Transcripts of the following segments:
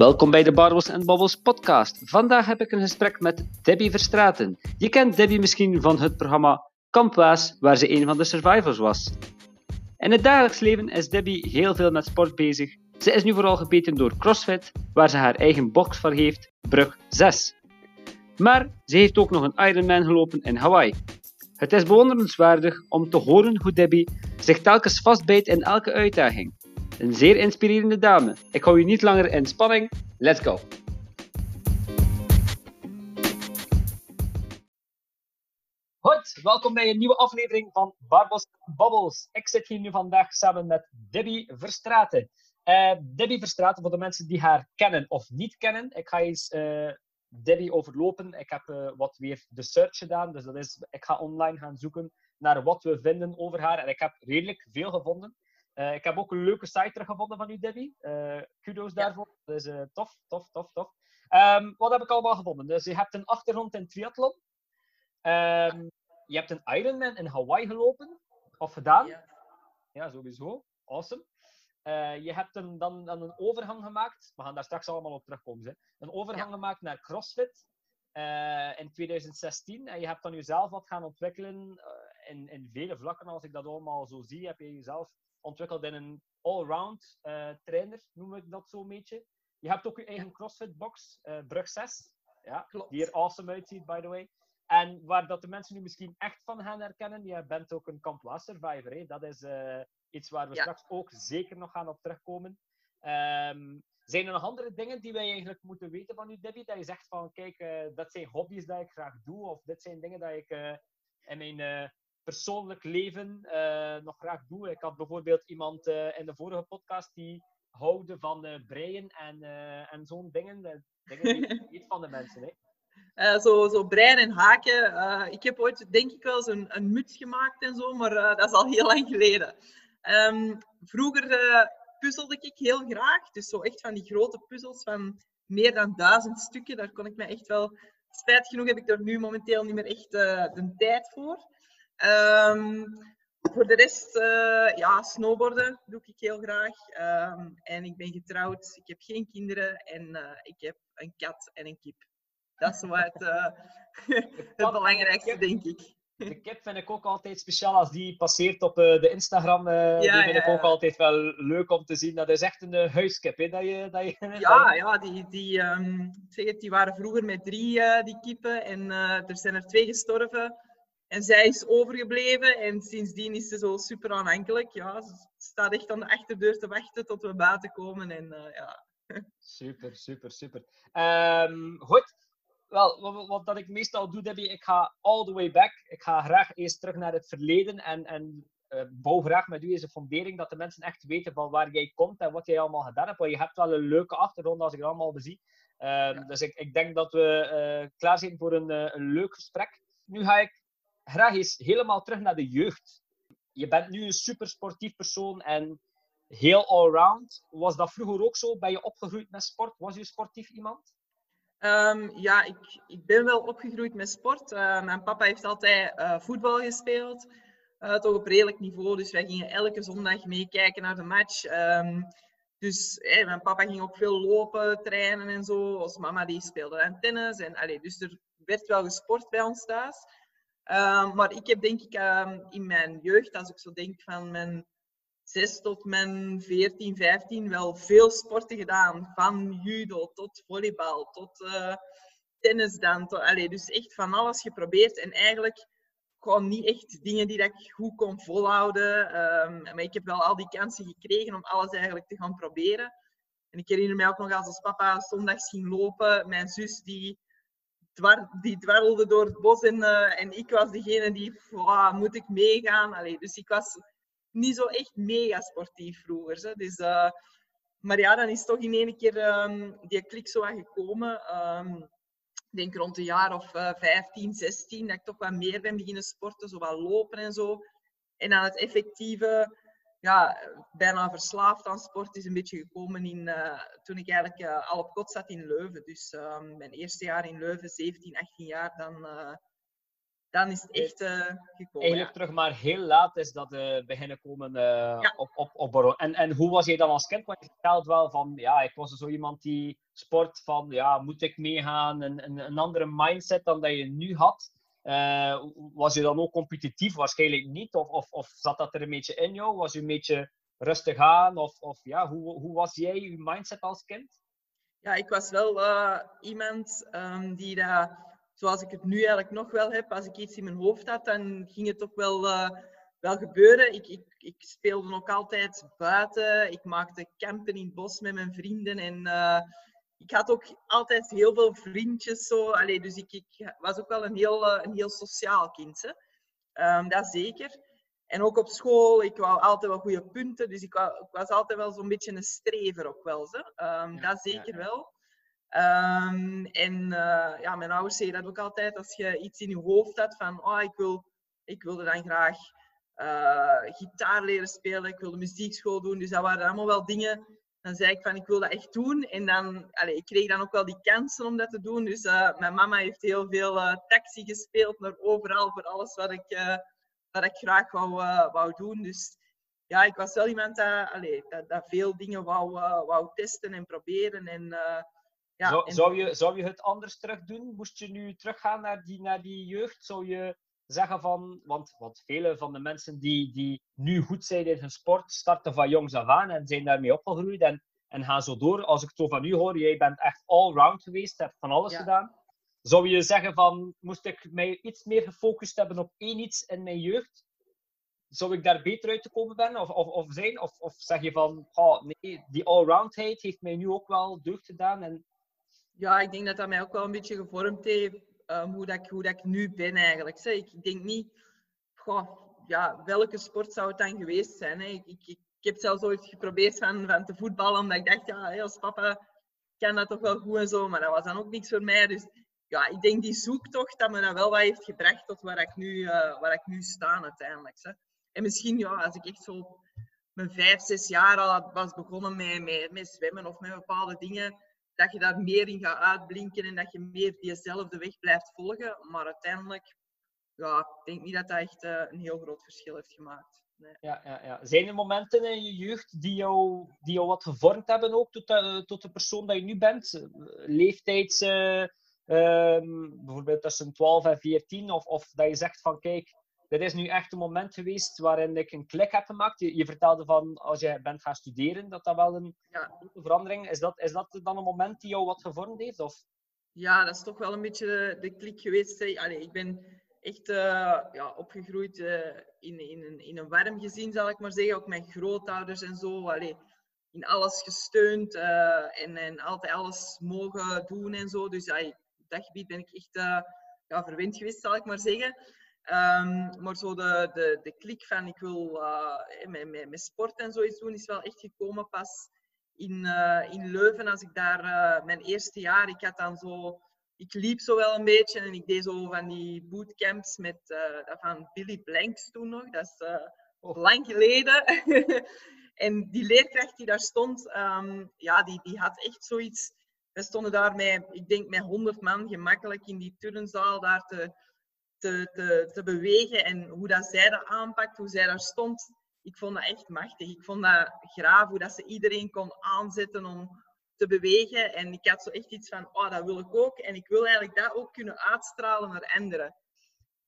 Welkom bij de Barbels en Bobbles podcast. Vandaag heb ik een gesprek met Debbie Verstraten. Je kent Debbie misschien van het programma Kampwaas, waar ze een van de survivors was. In het dagelijks leven is Debbie heel veel met sport bezig. Ze is nu vooral gebeten door CrossFit, waar ze haar eigen box voor heeft, Brug 6. Maar ze heeft ook nog een Ironman gelopen in Hawaii. Het is bewonderenswaardig om te horen hoe Debbie zich telkens vastbijt in elke uitdaging. Een zeer inspirerende dame. Ik hou je niet langer in spanning. Let's go! Goed, welkom bij een nieuwe aflevering van Barbos Bubbles. Ik zit hier nu vandaag samen met Debbie Verstraten. Uh, Debbie Verstraten, voor de mensen die haar kennen of niet kennen. Ik ga eens uh, Debbie overlopen. Ik heb uh, wat weer de search gedaan. Dus dat is, ik ga online gaan zoeken naar wat we vinden over haar. En ik heb redelijk veel gevonden. Uh, ik heb ook een leuke site teruggevonden van u, Debbie. Uh, kudos daarvoor. Dus uh, tof, tof, tof, tof. Um, wat heb ik allemaal gevonden? Dus je hebt een achtergrond in triathlon. Um, je hebt een Ironman in Hawaii gelopen. Of gedaan. Ja, ja sowieso. Awesome. je hebt een, dan, dan, een overgang gemaakt. We gaan daar straks allemaal op terugkomen. Hè. Een overgang ja. gemaakt naar CrossFit. in 2016. En je hebt dan jezelf wat gaan ontwikkelen in, in vele vlakken. Als ik dat allemaal zo zie, heb je jezelf ontwikkeld in een all-round uh, trainer, noem ik dat zo een beetje. Je hebt ook je eigen CrossFit box, uh, Brug 6, ja, Klopt. die er awesome uitziet, by the way. En waar dat de mensen nu misschien echt van gaan herkennen, je bent ook een Camp survivor. Hè? Dat is uh, iets waar we ja. straks ook zeker nog gaan op terugkomen. Um, zijn er nog andere dingen die wij eigenlijk moeten weten van u, Debbie? Dat je zegt van, kijk, dat zijn hobby's die ik graag doe, of dit zijn dingen die ik in mijn persoonlijk leven uh, nog graag doe. Ik had bijvoorbeeld iemand uh, in de vorige podcast die houden van uh, breien en, en zo'n dingen. dingen die niet van de mensen. Hè. zo, zo breien en haken. ik heb ooit, denk ik wel, zo'n een muts gemaakt en zo, maar dat is al heel lang geleden. Um, vroeger puzzelde ik heel graag. Dus zo echt van die grote puzzels van meer dan duizend stukken. Daar kon ik me echt wel... Spijt genoeg heb ik er nu momenteel niet meer echt de tijd voor. Um, voor de rest, uh, ja, snowboarden doe ik heel graag. Um, en ik ben getrouwd, ik heb geen kinderen en uh, ik heb een kat en een kip. Dat is wat uh, het belangrijkste, denk ik. De kip vind ik ook altijd speciaal als die passeert op de Instagram. Ja, die vind ja, ik ook altijd wel leuk om te zien. Dat is echt een huiskip, hè? Dat je, dat je, ja, ja die, die, um, zeg het, die waren vroeger met drie die kippen en er zijn er twee gestorven. En zij is overgebleven en sindsdien is ze zo super aanhankelijk. Ja, ze staat echt aan de achterdeur te wachten tot we buiten komen. En, uh, ja. Super, super, super. Um, goed. Wel, wat, wat, dat ik meestal doe, Debbie, ik ga all the way back. Ik ga graag eerst terug naar het verleden en, en uh, bouw graag met u eens een fundering dat de mensen echt weten van waar jij komt en wat jij allemaal gedaan hebt. Want je hebt wel een leuke achtergrond als ik het allemaal bezie. Um, ja. Dus ik, ik, denk dat we uh, klaar zijn voor een, een leuk gesprek. Nu ga ik graag eens helemaal terug naar de jeugd. Je bent nu een super sportief persoon en heel allround. Was dat vroeger ook zo? Ben je opgegroeid met sport? Was je sportief iemand? Um, ja, ik, ik ben wel opgegroeid met sport. Uh, mijn papa heeft altijd uh, voetbal gespeeld. Uh, toch op redelijk niveau. Dus wij gingen elke zondag meekijken naar de match. Um, dus mijn papa ging ook veel lopen, trainen en zo. Als mama die speelde aan tennis. En, allee, dus er werd wel gesport bij ons thuis. Uh, maar ik heb denk ik uh, in mijn jeugd, als ik zo denk van mijn 6 tot mijn 14, 15, wel veel sporten gedaan. Van judo tot volleybal, tot uh, tennis dan. Tot, allez, dus echt van alles geprobeerd. En eigenlijk gewoon niet echt dingen die ik goed kon volhouden. Um, maar ik heb wel al die kansen gekregen om alles eigenlijk te gaan proberen. En ik herinner mij ook nog als als papa zondags ging lopen. Mijn zus die die dwarrelde door het bos en, uh, en ik was degene die, moet ik meegaan? Allee, dus ik was niet zo echt mega sportief vroeger. Dus, uh, maar ja, dan is toch in één keer um, die klik zo aan gekomen. Um, ik denk rond een jaar of uh, 15, 16, dat ik toch wat meer ben beginnen sporten, zo wat lopen en zo. En dan het effectieve ja, bijna verslaafd aan sport is een beetje gekomen in, uh, toen ik eigenlijk uh, al op kot zat in Leuven. Dus um, mijn eerste jaar in Leuven, 17, 18 jaar, dan, uh, dan is het echt gekomen. Eigenlijk terug maar heel laat is dat beginnen komen op, op, op En, en hoe was jij dan als kind? Want je vertelt wel van, ja, ik was zo iemand die sport van, ja, moet ik meegaan? Een, een, een andere mindset dan dat je nu had. Was je dan ook competitief? Waarschijnlijk niet. Of, of, of zat dat er een beetje in jou? Was je een beetje rustig aan? Of, of ja, hoe, hoe was jij, je mindset als kind? Ja, ik was wel iemand um, die daar zoals ik het nu eigenlijk nog wel heb, als ik iets in mijn hoofd had, dan ging het toch wel, uh, wel gebeuren. Ik, ik, ik, speelde ook altijd buiten. Ik maakte campen in het bos met mijn vrienden. En ik had ook altijd heel veel vriendjes. Zo. Allee, dus ik, ik was ook wel een heel, uh, een heel sociaal kind. Hè. Um, dat zeker. En ook op school, ik wou altijd wel goede punten. Dus ik, wou, ik was altijd wel zo'n beetje een strever ook wel. Hè. Um, ja, dat zeker ja, ja. wel. Um, en uh, ja, mijn ouders zeggen dat ook altijd. Als je iets in je hoofd hebt van, oh, ik, wil, ik wilde dan graag uh, gitaar leren spelen, ik wilde muziekschool doen. Dus dat waren allemaal wel dingen. Dan zei ik van, ik wil dat echt doen. En dan, ik kreeg dan ook wel die kansen om dat te doen. Dus uh, mijn mama heeft heel veel taxi gespeeld naar overal voor alles wat ik, wat ik graag wou, wou doen. Dus ja, ik was wel iemand dat, dat veel dingen wou, wou testen en proberen. En ja, zou, zou, je, zou je het anders terug doen? Moest je nu teruggaan naar die, naar die jeugd? Zou je zeggen van, want, want vele van de mensen die, die nu goed zijn in hun sport, starten van jongs af aan en zijn daarmee opgegroeid en, en gaan zo door. Als ik het zo van u hoor, jij bent echt all-round geweest, hebt van alles gedaan. Zou je zeggen van, moest ik mij iets meer gefocust hebben op één iets in mijn jeugd? Zou ik daar beter uit te komen ben of, of, of zijn? Of, of zeg je van, oh, nee, die allroundheid heeft mij nu ook wel deugd gedaan en ja, ik denk dat dat mij ook wel een beetje gevormd heeft um, hoe, dat ik, hoe dat ik nu ben eigenlijk. Zeg. Ik denk niet, goh, ja, welke sport zou het dan geweest zijn? Hè? Ik, ik, ik, heb zelfs ooit geprobeerd van, van te voetballen, omdat ik dacht, ja, als papa kan dat toch wel goed en zo, maar dat was dan ook niks voor mij. Dus ja, ik denk die zoektocht dat me dat wel wat heeft gebracht tot waar ik nu, uh, waar ik nu sta uiteindelijk. En misschien, ja, als ik echt zo mijn vijf, zes jaar al was begonnen met, met, met zwemmen of met bepaalde dingen, dat je daar meer in gaat uitblinken en dat je meer diezelfde weg blijft volgen. Maar uiteindelijk, ja, ik denk niet dat dat echt uh, een heel groot verschil heeft gemaakt. Nee. Ja, ja, ja. Zijn er momenten in je jeugd die jou, die jou wat gevormd hebben ook tot de, tot de persoon dat je nu bent? Leeftijds, uh, um, bijvoorbeeld tussen 12 en 14, of, of dat je zegt van kijk, dit is nu echt een moment geweest waarin ik een klik heb gemaakt. Je, je vertelde van als je bent gaan studeren, dat dat wel een ja. verandering is. Dat, is dat dan een moment die jou wat gevormd heeft? Of? Ja, dat is toch wel een beetje de, klik geweest. Allee, ik ben echt uh, ja, opgegroeid uh, in, in, een, in een warm gezin, zal ik maar zeggen. Ook mijn grootouders en zo. Allee, in alles gesteund uh, en, en altijd alles mogen doen en zo. Dus allee, op dat gebied ben ik echt ja, verwend geweest, zal ik maar zeggen. Um, maar zo de, de, de klik van ik wil uh, met, met, met, sport en zoiets doen, is wel echt gekomen pas in, uh, in Leuven. Als ik daar uh, mijn eerste jaar, ik had dan zo, ik liep zo wel een beetje en ik deed zo van die bootcamps met van Billy Blanks toen nog. Dat is oh. lang geleden. en die leerkracht die daar stond, um, ja, die, die had echt zoiets. We stonden daar met, ik denk met 100 man gemakkelijk in die turnzaal daar te te, te, te bewegen en hoe dat zij dat aanpakt, hoe zij daar stond. Ik vond dat echt machtig. Ik vond dat graaf, hoe dat ze iedereen kon aanzetten om te bewegen. En ik had zo echt iets van, oh, dat wil ik ook. En ik wil eigenlijk dat ook kunnen uitstralen naar anderen.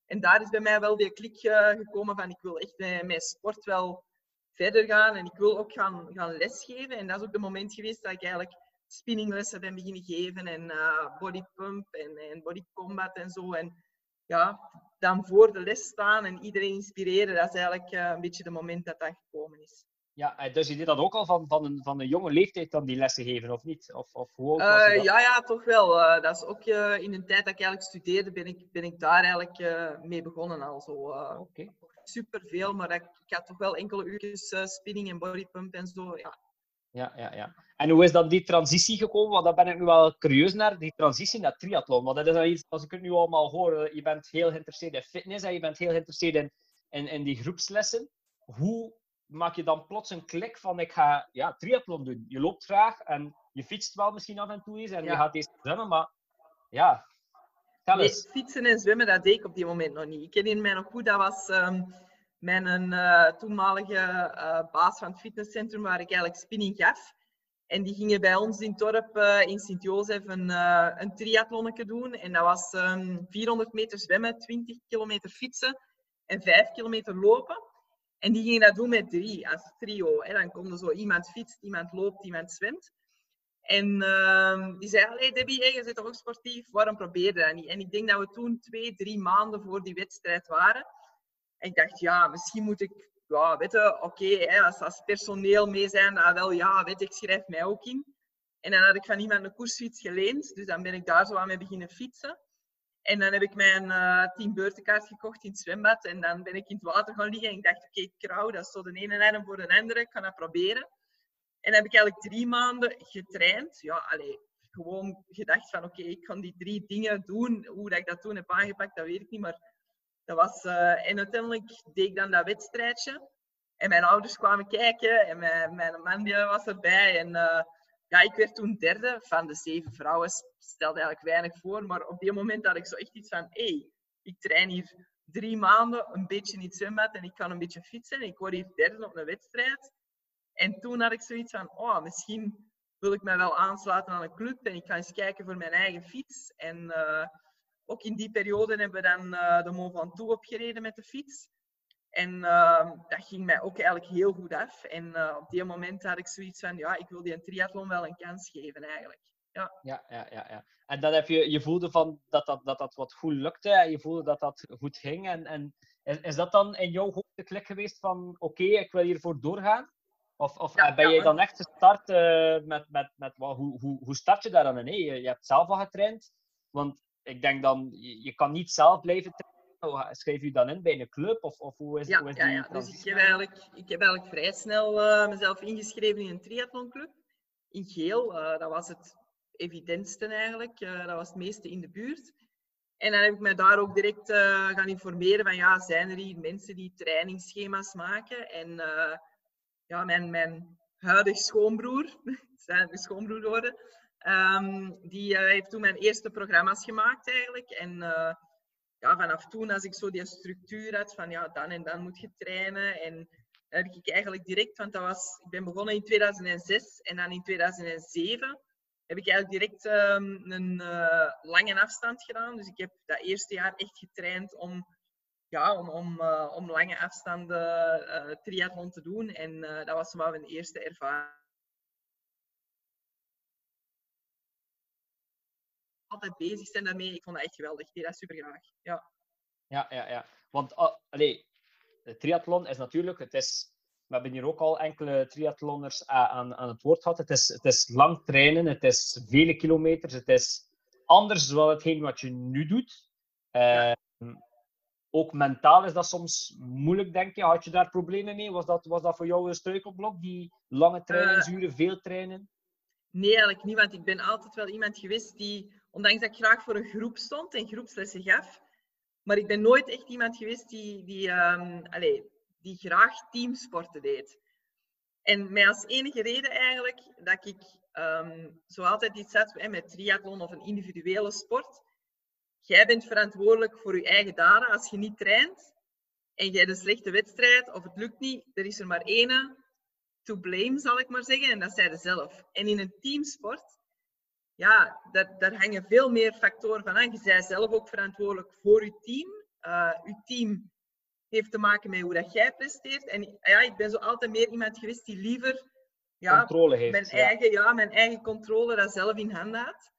En daar is bij mij wel die klik uh, gekomen van, ik wil echt met sport wel verder gaan. En ik wil ook gaan, gaan lesgeven. En dat is ook het moment geweest dat ik eigenlijk spinninglessen ben beginnen geven. En uh, bodypump en, en body combat en zo. En ja, dan voor de les staan en iedereen inspireren, dat is eigenlijk uh, een beetje het moment dat dat gekomen is. Ja, dus je deed dat ook al van, van, een, van een jonge leeftijd dan die lessen geven, of niet? Of, of hoe uh, was ja, ja, toch wel. Uh, dat is ook in de tijd dat ik eigenlijk studeerde, ben ik, ben ik daar eigenlijk mee begonnen al zo. Okay. Super veel, maar ik, ik had toch wel enkele uurtjes spinning en bodypump en zo. Ja. Ja, ja, ja. En hoe is dan die transitie gekomen? Want daar ben ik nu wel curieus naar, die transitie naar triathlon. Want dat is iets, als ik het nu allemaal hoor, je bent heel geïnteresseerd in fitness en je bent heel geïnteresseerd in, in, in die groepslessen. Hoe maak je dan plots een klik van ik ga ja, triathlon doen? Je loopt graag en je fietst wel misschien af en toe eens en je gaat eens zwemmen, maar ja. Nee, fietsen en zwemmen, dat deed ik op die moment nog niet. Ik herinner mij nog goed, dat was um, mijn uh, toenmalige uh, baas van het fitnesscentrum, waar ik eigenlijk spinning gaf. En die gingen bij ons in het dorp uh, in Sint-Jozef een, een triathlonnetje doen. En dat was um, ehm, 400 meter zwemmen, 20 kilometer fietsen en 5 kilometer lopen. En die gingen dat doen met drie, als trio. Hè. Dan komt er zo iemand fietst, iemand loopt, iemand zwemt. En uh, die zei, allee Debbie, je zit toch ook sportief, waarom probeer je dat niet? En ik denk dat we toen twee, drie maanden voor die wedstrijd waren. Ik dacht, ja, misschien moet ik, ja, weet oké, als, als personeel mee zijn, dan wel, ja, weet ik schrijf mij ook in. En dan had ik van iemand een koersfiets geleend, dus dan ben ik daar zo aan mee beginnen fietsen. En dan heb ik mijn uh, gekocht in het zwembad. En dan ben ik in het water gaan liggen. En ik dacht, oké, okay, krauw, dat is zo de ene lijn voor de andere. Ik ga dat proberen. En dan heb ik eigenlijk drie maanden getraind. Ja, allee, gewoon gedacht van, oké, ik kan die drie dingen doen. Hoe dat ik dat toen heb aangepakt, dat weet ik niet. Maar was... Uh, en uiteindelijk deed ik dan dat wedstrijdje. En mijn ouders kwamen kijken. En mijn, mijn man die was erbij. En... Uh, ja, ik werd toen derde van de zeven vrouwen. Stelde eigenlijk weinig voor. Maar op die moment had ik zo echt iets van... Hé, hey, ik train hier drie maanden een beetje in het zwembad en ik kan een beetje fietsen. En ik word hier derde op een wedstrijd. En toen had ik zoiets van... Oh, misschien wil ik mij wel aansluiten aan een club. En ik ga eens kijken voor mijn eigen fiets. En uh, ook in die periode hebben we dan uh, de Mont Ventoux opgereden met de fiets. En uh, dat ging mij ook eigenlijk heel goed af. En uh, op die moment had ik zoiets van, ja, ik wil die een triathlon wel een kans geven eigenlijk. Ja, ja, ja. ja, ja. En dan heb je, je voelde van dat, dat, dat dat wat goed lukte en je voelde dat dat goed ging. En, en is, is dat dan in jouw hoofd de klik geweest van, oké, okay, ik wil hiervoor doorgaan? Of, of ja, ben ja, je dan echt gestart uh, met, met, met wat, hoe, hoe, hoe start je daar dan in? Hey, je, je hebt zelf al getraind. Want ik denk dan, je, je kan niet zelf blijven trainen schrijf je dan in bij een club? Of, of hoe is, ja, hoe is ja, die ja. Dus ik heb, eigenlijk, ik heb eigenlijk vrij snel uh, mezelf ingeschreven in een triathlonclub. In Geel, uh, dat was het evidentste eigenlijk. Uh, dat was het meeste in de buurt. En dan heb ik me daar ook direct gaan informeren van, ja, zijn er hier mensen die trainingsschema's maken? En ja, mijn, mijn huidige schoonbroer, zijn schoonbroer geworden, um, die heeft toen mijn eerste programma's gemaakt eigenlijk. En ja, vanaf toen, als ik zo die structuur had van ja, dan en dan moet je trainen. En heb ik eigenlijk direct, want dat was, ik ben begonnen in 2006 en dan in 2007 heb ik eigenlijk direct um, een uh, lange afstand gedaan. Dus ik heb dat eerste jaar echt getraind om, ja, om, om, om lange afstanden triathlon te doen. En dat was wel mijn eerste ervaring. Altijd bezig zijn daarmee. Ik vond dat echt geweldig. Ik deed dat super graag. Ja, ja, ja. ja. Want uh, allee, de triathlon is natuurlijk, het is, we hebben hier ook al enkele triathlonners aan, aan het woord gehad. Het is, het is lang trainen, het is vele kilometers, het is anders dan hetgeen wat je nu doet. Uh, Ook mentaal is dat soms moeilijk, denk je. Had je daar problemen mee? Was dat, was dat voor jou een struikelblok, die lange trainingsuren, uh, veel trainen? Nee, eigenlijk niet, want ik ben altijd wel iemand geweest die Ondanks dat ik graag voor een groep stond en groepslessen gaf. Maar ik ben nooit echt iemand geweest die, die, um, die graag teamsporten deed. En mij als enige reden eigenlijk dat ik um, zo altijd iets had met triathlon of een individuele sport. Jij bent verantwoordelijk voor je eigen daden als je niet traint. En jij hebt een slechte wedstrijd of het lukt niet. Er is er maar één to blame, zal ik maar zeggen. En dat zij zelf. En in een teamsport ja, daar, daar hangen veel meer factoren van aan. Je bent zelf ook verantwoordelijk voor je team. Uh, je team heeft te maken met hoe dat jij presteert. En ja, ik ben zo altijd meer iemand geweest die liever ja, controle heeft, mijn, ja. Eigen, ja, mijn eigen controle dat zelf in handen had.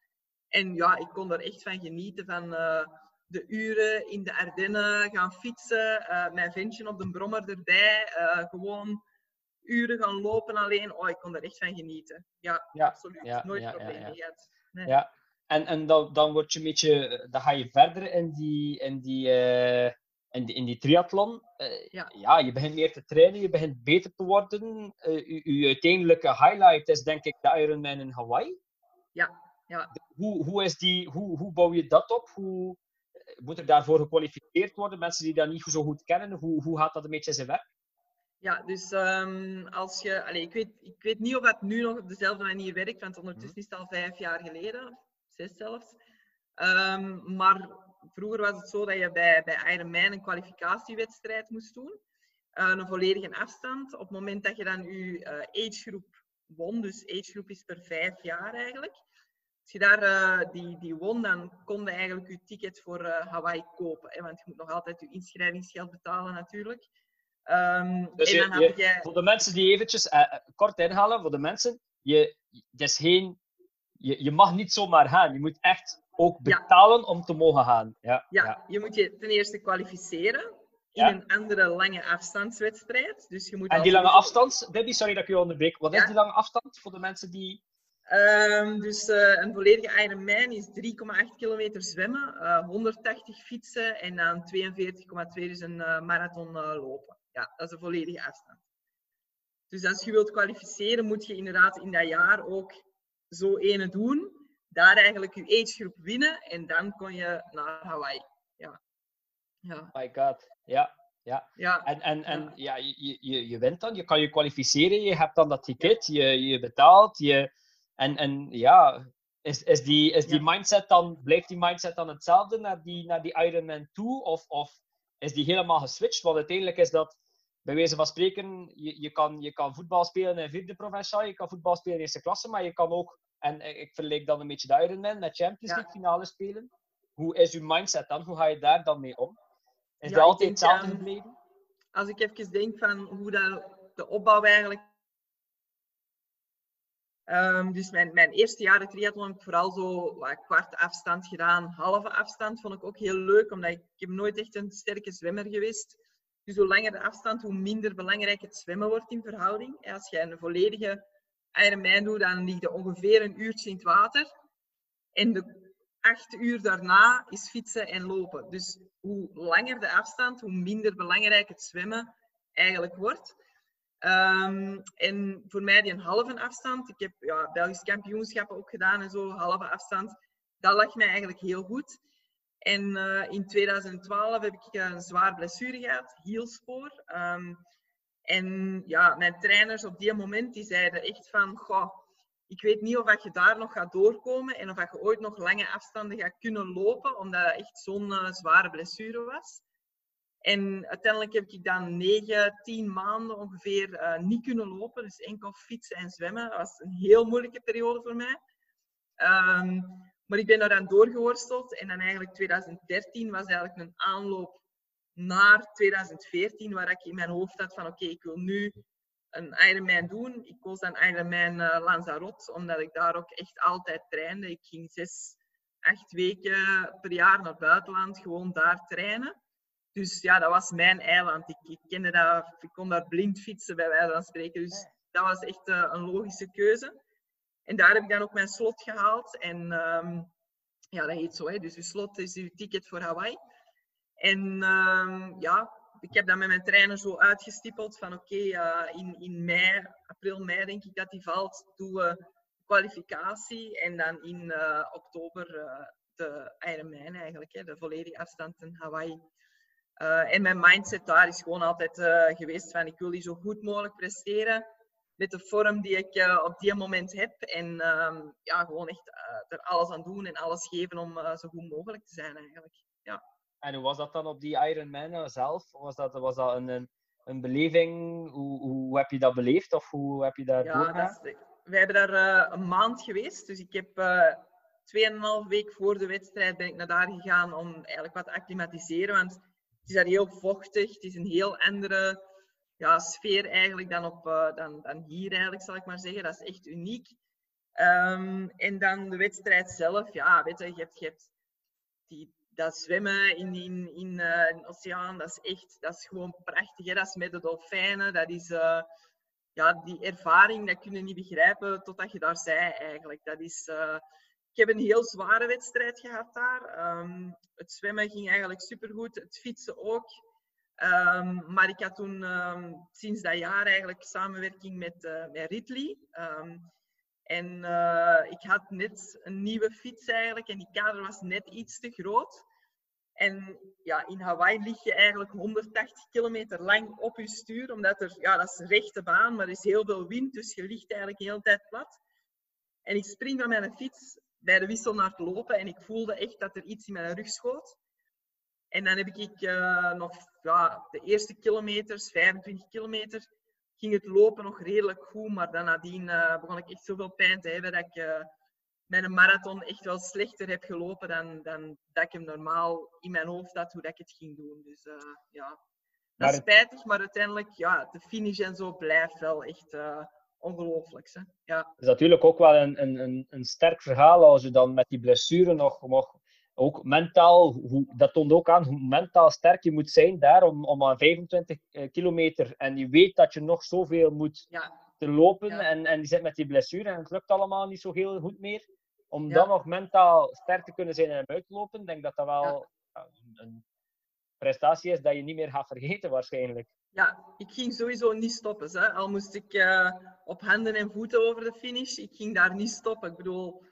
En ja, ik kon er echt van genieten van uh, de uren in de Ardennen gaan fietsen, uh, mijn ventje op de brommer erbij, gewoon uren gaan lopen alleen. Oh, ik kon er echt van genieten. Ja, ja absoluut. Ja, Nooit ja, problemen gehad. Nee. Ja, en, en dan, dan word je een beetje, dan ga je verder in die, in die, uh, in die, in die triathlon. Uh, ja. ja, je begint meer te trainen, je begint beter te worden. Uh, je uiteindelijke highlight is denk ik de Ironman in Hawaii. Ja, ja. Hoe, hoe, is die, hoe, hoe bouw je dat op? Hoe, moet er daarvoor gekwalificeerd worden? Mensen die dat niet zo goed kennen, hoe, hoe gaat dat een beetje in zijn werk? Ja, dus um, als je... Allez, ik, weet, ik weet niet of dat nu nog op dezelfde manier werkt, want ondertussen is het al vijf jaar geleden, zes zelfs. Ehm, maar vroeger was het zo dat je bij, bij Ironman een kwalificatiewedstrijd moest doen. Uh, een volledige afstand. Op het moment dat je dan je uh, agegroep won, dus agegroep is per vijf jaar eigenlijk. Als je daar uh, die, die won, dan kon je eigenlijk je ticket voor Hawaii kopen. Hè, want je moet nog altijd je inschrijvingsgeld betalen natuurlijk. Um, dus en dan je, je, voor de mensen die eventjes kort inhalen, voor de mensen, je, is geen, je, je mag niet zomaar gaan. Je moet echt ook betalen om te mogen gaan. Ja, ja, ja, je moet je ten eerste kwalificeren in een andere lange afstandswedstrijd. Dus je moet en die lange afstand, Debbie, sorry dat ik je onderbreek. Wat is die lange afstand voor de mensen die... Um, dus uh, een volledige Ironman is 3,8 kilometer zwemmen, uh, eh, 180 fietsen en dan 42,2 dus een uh, marathon lopen. Ja, dat is een volledige afstand. Dus als je wilt kwalificeren, moet je inderdaad in dat jaar ook zo ene doen daar eigenlijk je agegroep winnen en dan kon je naar Hawaii. Ja. ja. My god, ja. Ja. ja. En, en, en ja. je, je, je wint dan, je kan je kwalificeren, je hebt dan dat ticket, je, je betaalt, je, en, en ja, is, is die, is die mindset dan, blijft die mindset dan hetzelfde naar die, naar die Ironman toe? Of, of is die helemaal geswitcht? Want uiteindelijk is dat, bij wijze van spreken, je, je, kan, je kan voetbal spelen in vierde provinciaal, je kan voetbal spelen in eerste klasse, maar je kan ook en ik verleek dan een beetje de Ironman met Champions League finale spelen. Hoe is uw mindset dan? Hoe ga je daar dan mee om? Is dat altijd hetzelfde ehm, gebleven? Als ik even denk van hoe dat, de opbouw eigenlijk Um, dus mijn, mijn eerste jaren triathlon heb ik vooral zo wat, kwart afstand gedaan, halve afstand vond ik ook heel leuk, omdat ik, ik heb nooit echt een sterke zwemmer geweest. Dus hoe langer de afstand, hoe minder belangrijk het zwemmen wordt in verhouding. Als je een volledige Ironman doe, dan ligt je ongeveer een uurtje in het water. En de acht uur daarna is fietsen en lopen. Dus hoe langer de afstand, hoe minder belangrijk het zwemmen eigenlijk wordt. Um, en voor mij die een halve afstand, ik heb ja, Belgisch kampioenschappen ook gedaan en zo, halve afstand, dat lag mij eigenlijk heel goed. En uh, in 2012 heb ik een zwaar blessure gehad, hielspoor. Um, en ja, mijn trainers op die moment die zeiden echt van, goh, ik weet niet of je daar nog gaat doorkomen en of je ooit nog lange afstanden gaat kunnen lopen, omdat het echt zo'n uh, zware blessure was. En uiteindelijk heb ik dan negen, tien maanden ongeveer uh, niet kunnen lopen. Dus enkel fietsen en zwemmen. Dat was een heel moeilijke periode voor mij. Um, maar ik ben daar dan doorgeworsteld. En dan eigenlijk 2013 was eigenlijk een aanloop naar 2014, waar ik in mijn hoofd had van oké, ik wil nu een Ironman doen. Ik koos dan Ironman uh, Lanzarote, omdat ik daar ook echt altijd trainde. Ik ging zes, acht weken per jaar naar het buitenland, gewoon daar trainen. Dus ja, dat was mijn eiland. Ik, ik kende dat, ik kon daar blind fietsen bij wijze van spreken. Dus dat was echt uh, een logische keuze. En daar heb ik dan ook mijn slot gehaald. En um, ja, dat heet zo. Hè. Dus je slot is uw ticket voor Hawaii. En uh, ja, ik heb dat met mijn trainer zo uitgestippeld van oké, uh, in, in mei, april, mei denk ik dat die valt, doen we kwalificatie en dan in uh, oktober uh, de Ironman eigenlijk, hè, de volledige afstand in Hawaii. en mijn mindset daar is gewoon altijd geweest van ik wil die zo goed mogelijk presteren met de vorm die ik op die moment heb. En ehm, ja, gewoon echt er alles aan doen en alles geven om zo goed mogelijk te zijn eigenlijk. Ja. En hoe was dat dan op die Ironman zelf? Was dat, was dat een, een, een beleving? Hoe, hoe heb je dat beleefd? Of hoe heb je dat ja, doorgaan? wij hebben daar een maand geweest. Dus ik heb tweeënhalf week voor de wedstrijd ben ik naar daar gegaan om eigenlijk wat te acclimatiseren. Want het is daar heel vochtig. Het is een heel andere ja, sfeer eigenlijk dan, op, uh, dan, dan hier eigenlijk, zal ik maar zeggen. Dat is echt uniek. Um, en dan de wedstrijd zelf. Ja, weet je, je hebt, je hebt die dat zwemmen in, in, in een oceaan, dat is echt, dat is gewoon prachtig. Hè? Dat is met de dolfijnen, dat is, uh, ja, die ervaring, dat kun je niet begrijpen totdat je daar zei eigenlijk. Dat is, ik heb een heel zware wedstrijd gehad daar. Um, het zwemmen ging eigenlijk supergoed, het fietsen ook. Um, maar ik had toen um, sinds dat jaar eigenlijk samenwerking met, uh, met Ridley. En uh, ik had net een nieuwe fiets eigenlijk en die kader was net iets te groot. En ja, in Hawaii lig je eigenlijk 180 kilometer lang op je stuur, omdat er, ja, dat is een rechte baan, maar er is heel veel wind, dus je ligt eigenlijk de hele tijd plat. En ik spring van mijn fiets bij de wissel naar het lopen en ik voelde echt dat er iets in mijn rug schoot. En dan heb ik uh, nog ja, de eerste kilometers, 25 kilometer, ging het lopen nog redelijk goed. Maar dan nadien uh, begon ik echt zoveel pijn te hebben dat ik uh, met een marathon echt wel slechter heb gelopen dan, dan dat ik hem normaal in mijn hoofd had hoe dat ik het ging doen. Dus ja, dat is spijtig, maar uiteindelijk, ja, de finish en zo blijft wel echt ongelooflijk. Ja. Het is natuurlijk ook wel een, een, een sterk verhaal als je dan met die blessure nog, nog ook mentaal, hoe, dat toont ook aan hoe mentaal sterk je moet zijn daar om, om aan 25 eh, kilometer en je weet dat je nog zoveel moet ja. te lopen en, en die zit met die blessure en het lukt allemaal niet zo heel goed meer. Om dan nog mentaal sterk te kunnen zijn en uitlopen, ik denk dat dat wel een, een prestatie is dat je niet meer gaat vergeten waarschijnlijk. Ja, ik ging sowieso niet stoppen. Hè. Al moest ik uh, op handen en voeten over de finish, ik ging daar niet stoppen. Ik bedoel,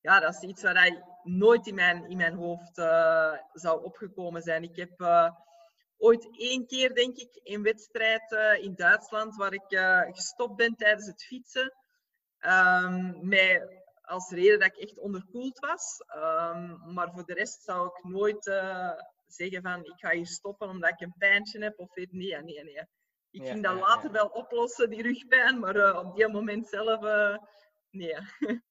ja, dat is iets waar hij nooit in mijn, in mijn hoofd uh, zou opgekomen zijn. Ik heb uh, ooit één keer, denk ik, een wedstrijd uh, in Duitsland waar ik gestopt ben tijdens het fietsen. Um, met als reden dat ik echt onderkoeld was. Um, maar voor de rest zou ik nooit zeggen van ik ga hier stoppen omdat ik een pijntje heb. Of weet nee, nee, nee. Ik ging dat later wel oplossen, die rugpijn, maar op die moment zelf, nee.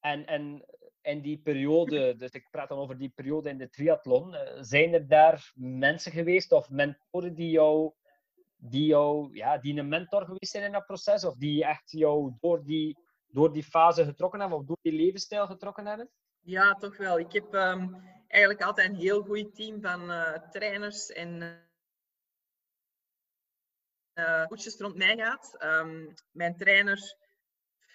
En, en in die periode, dus ik praat dan over die periode in de triathlon, eh, zijn er daar mensen geweest of mentoren die jou, die jou, ja, die een mentor geweest zijn in dat proces? Of die echt jou door die, door die fase getrokken hebben of door die levensstijl getrokken hebben? Ja, toch wel. Ik heb um, eigenlijk altijd een heel goed team van uh, trainers en uh, coaches rond mij gehad. Um, mijn trainer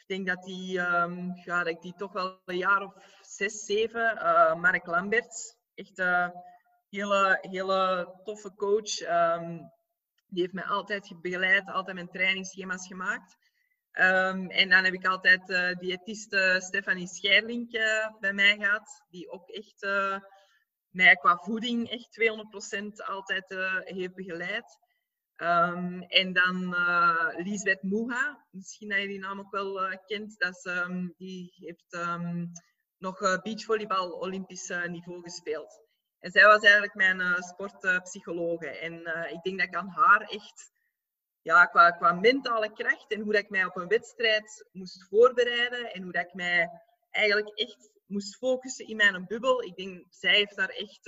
ik denk dat, die, um, ja, dat ik die toch wel een jaar of zes, zeven, uh, Mark Lamberts, echt een uh, hele, hele toffe coach. Um, die heeft mij altijd begeleid, altijd mijn trainingsschema's gemaakt. Um, en dan heb ik altijd uh, diëtiste Stefanie Scheirlink bij mij gehad, die ook echt mij qua voeding echt 200% altijd heeft begeleid. Um, en dan uh, Lisbeth Moeha, misschien dat je die naam ook wel uh, kent. Dat is, um, die heeft um, nog uh, beachvolleybal Olympisch niveau gespeeld. En zij was eigenlijk mijn sportpsychologe. en ik denk dat ik aan haar echt, ja, qua, qua mentale kracht en hoe dat ik mij op een wedstrijd moest voorbereiden en hoe dat ik mij eigenlijk echt moest focussen in mijn bubbel. Ik denk, zij heeft daar echt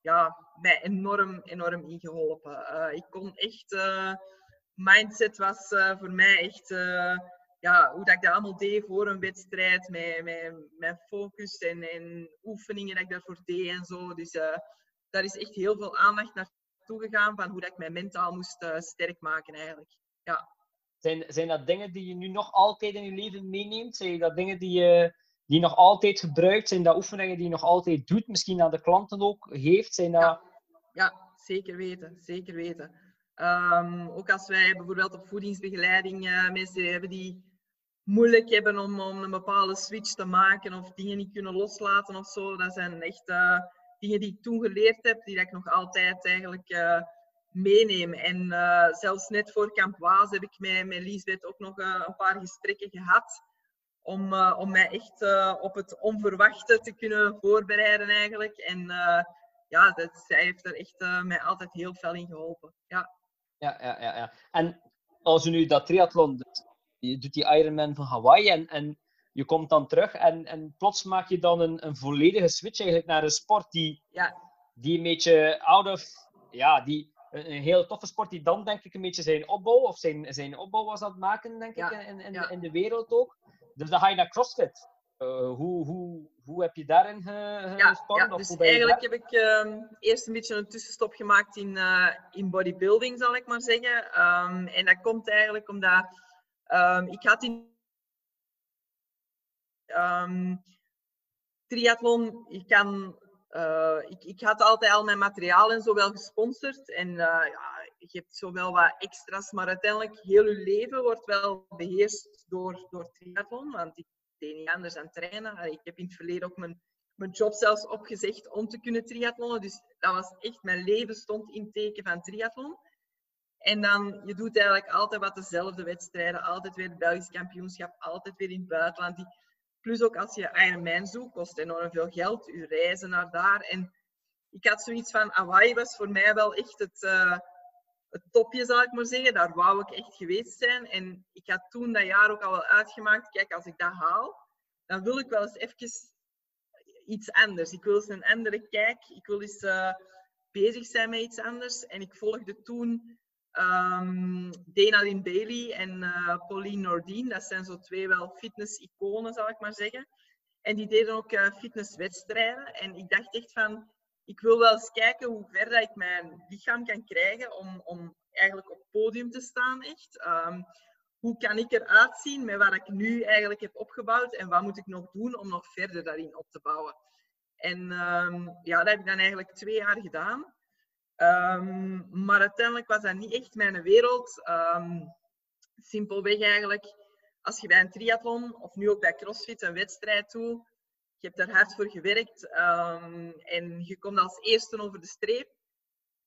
ja, mij enorm, enorm in geholpen. Uh, ik kon echt, uh, mindset was uh, voor mij echt, ja, hoe dat ik dat allemaal deed voor een wedstrijd, met, met, met focus en, en oefeningen dat ik daarvoor deed en zo. Dus daar is echt heel veel aandacht naartoe gegaan van hoe dat ik mij mentaal moest sterk maken eigenlijk. Ja. Zijn, zijn dat dingen die je nu nog altijd in je leven meeneemt? Zijn dat dingen die je die nog altijd gebruikt? Zijn dat oefeningen die je nog altijd doet? Misschien aan de klanten ook heeft? Zijn dat... ja. zeker weten. Zeker weten. Um, ook als wij bijvoorbeeld op voedingsbegeleiding uh, mensen hebben die moeilijk hebben om, om een bepaalde switch te maken of dingen niet kunnen loslaten of zo. Dat zijn echt uh, dingen die ik toen geleerd heb, die ik nog altijd eigenlijk uh, meeneem. En zelfs net voor Camp Waas heb ik met, met Liesbeth ook nog een paar gesprekken gehad om, uh, om mij echt uh, op het onverwachte te kunnen voorbereiden eigenlijk. En uh, ja, dat, zij heeft er echt mij altijd heel veel in geholpen. Ja. Ja, ja, ja, ja. En als je nu dat triathlon doet, je doet die Ironman van Hawaii en, en je komt dan terug en, en plots maak je dan een, een volledige switch eigenlijk naar een sport die, ja. die een beetje out of... Ja, die, een, een heel toffe sport die dan denk ik een beetje zijn opbouw, of zijn, zijn opbouw was aan het maken, denk ik, in, in, in de wereld ook. Dus dan ga je naar CrossFit. Uh, hoe, hoe, hoe heb je daarin gesport? Ja, ja, dus eigenlijk heb ik uh, eerst een beetje een tussenstop gemaakt in, uh, in bodybuilding, zal ik maar zeggen. Um, en dat komt eigenlijk omdat um, ik had in um, triathlon, ik kan uh, ik, ik, had altijd al mijn materiaal en zo wel gesponsord. En uh, ja, je hebt zowel wat extra's, maar uiteindelijk heel je leven wordt wel beheerst door, door triathlon. Want ik deed niet anders dan trainen. Ik heb in het verleden ook mijn, mijn job zelfs opgezegd om te kunnen triathlonen. Dus dat was echt, mijn leven stond in teken van triathlon. En dan, je doet eigenlijk altijd wat dezelfde wedstrijden. Altijd weer het Belgisch kampioenschap, altijd weer in het buitenland. Die, Plus ook als je Ironman zoekt, kost enorm veel geld. Je reizen naar daar. En ik had zoiets van, Hawaii was voor mij wel echt het, uh, het topje, zal ik maar zeggen. Daar wou ik echt geweest zijn. En ik had toen dat jaar ook al wel uitgemaakt, kijk, als ik dat haal, dan wil ik wel eens even iets anders. Ik wil eens een andere kijk. Ik wil eens uh, bezig zijn met iets anders. En ik volgde toen um, Dana Bailey en uh, Pauline Nordin. Dat zijn zo twee wel fitness-iconen, zal ik maar zeggen. En die deden ook uh, fitnesswedstrijden. En ik dacht echt van, ik wil wel eens kijken hoe ver dat ik mijn lichaam kan krijgen om, om eigenlijk op het podium te staan. Echt. Um, hoe kan ik eruit zien met wat ik nu eigenlijk heb opgebouwd en wat moet ik nog doen om nog verder daarin op te bouwen. En um, ja, dat heb ik dan eigenlijk twee jaar gedaan. Um, maar uiteindelijk was dat niet echt mijn wereld. Simpelweg eigenlijk, als je bij een triathlon of nu ook bij CrossFit een wedstrijd doet, je hebt er hard voor gewerkt en je komt als eerste over de streep,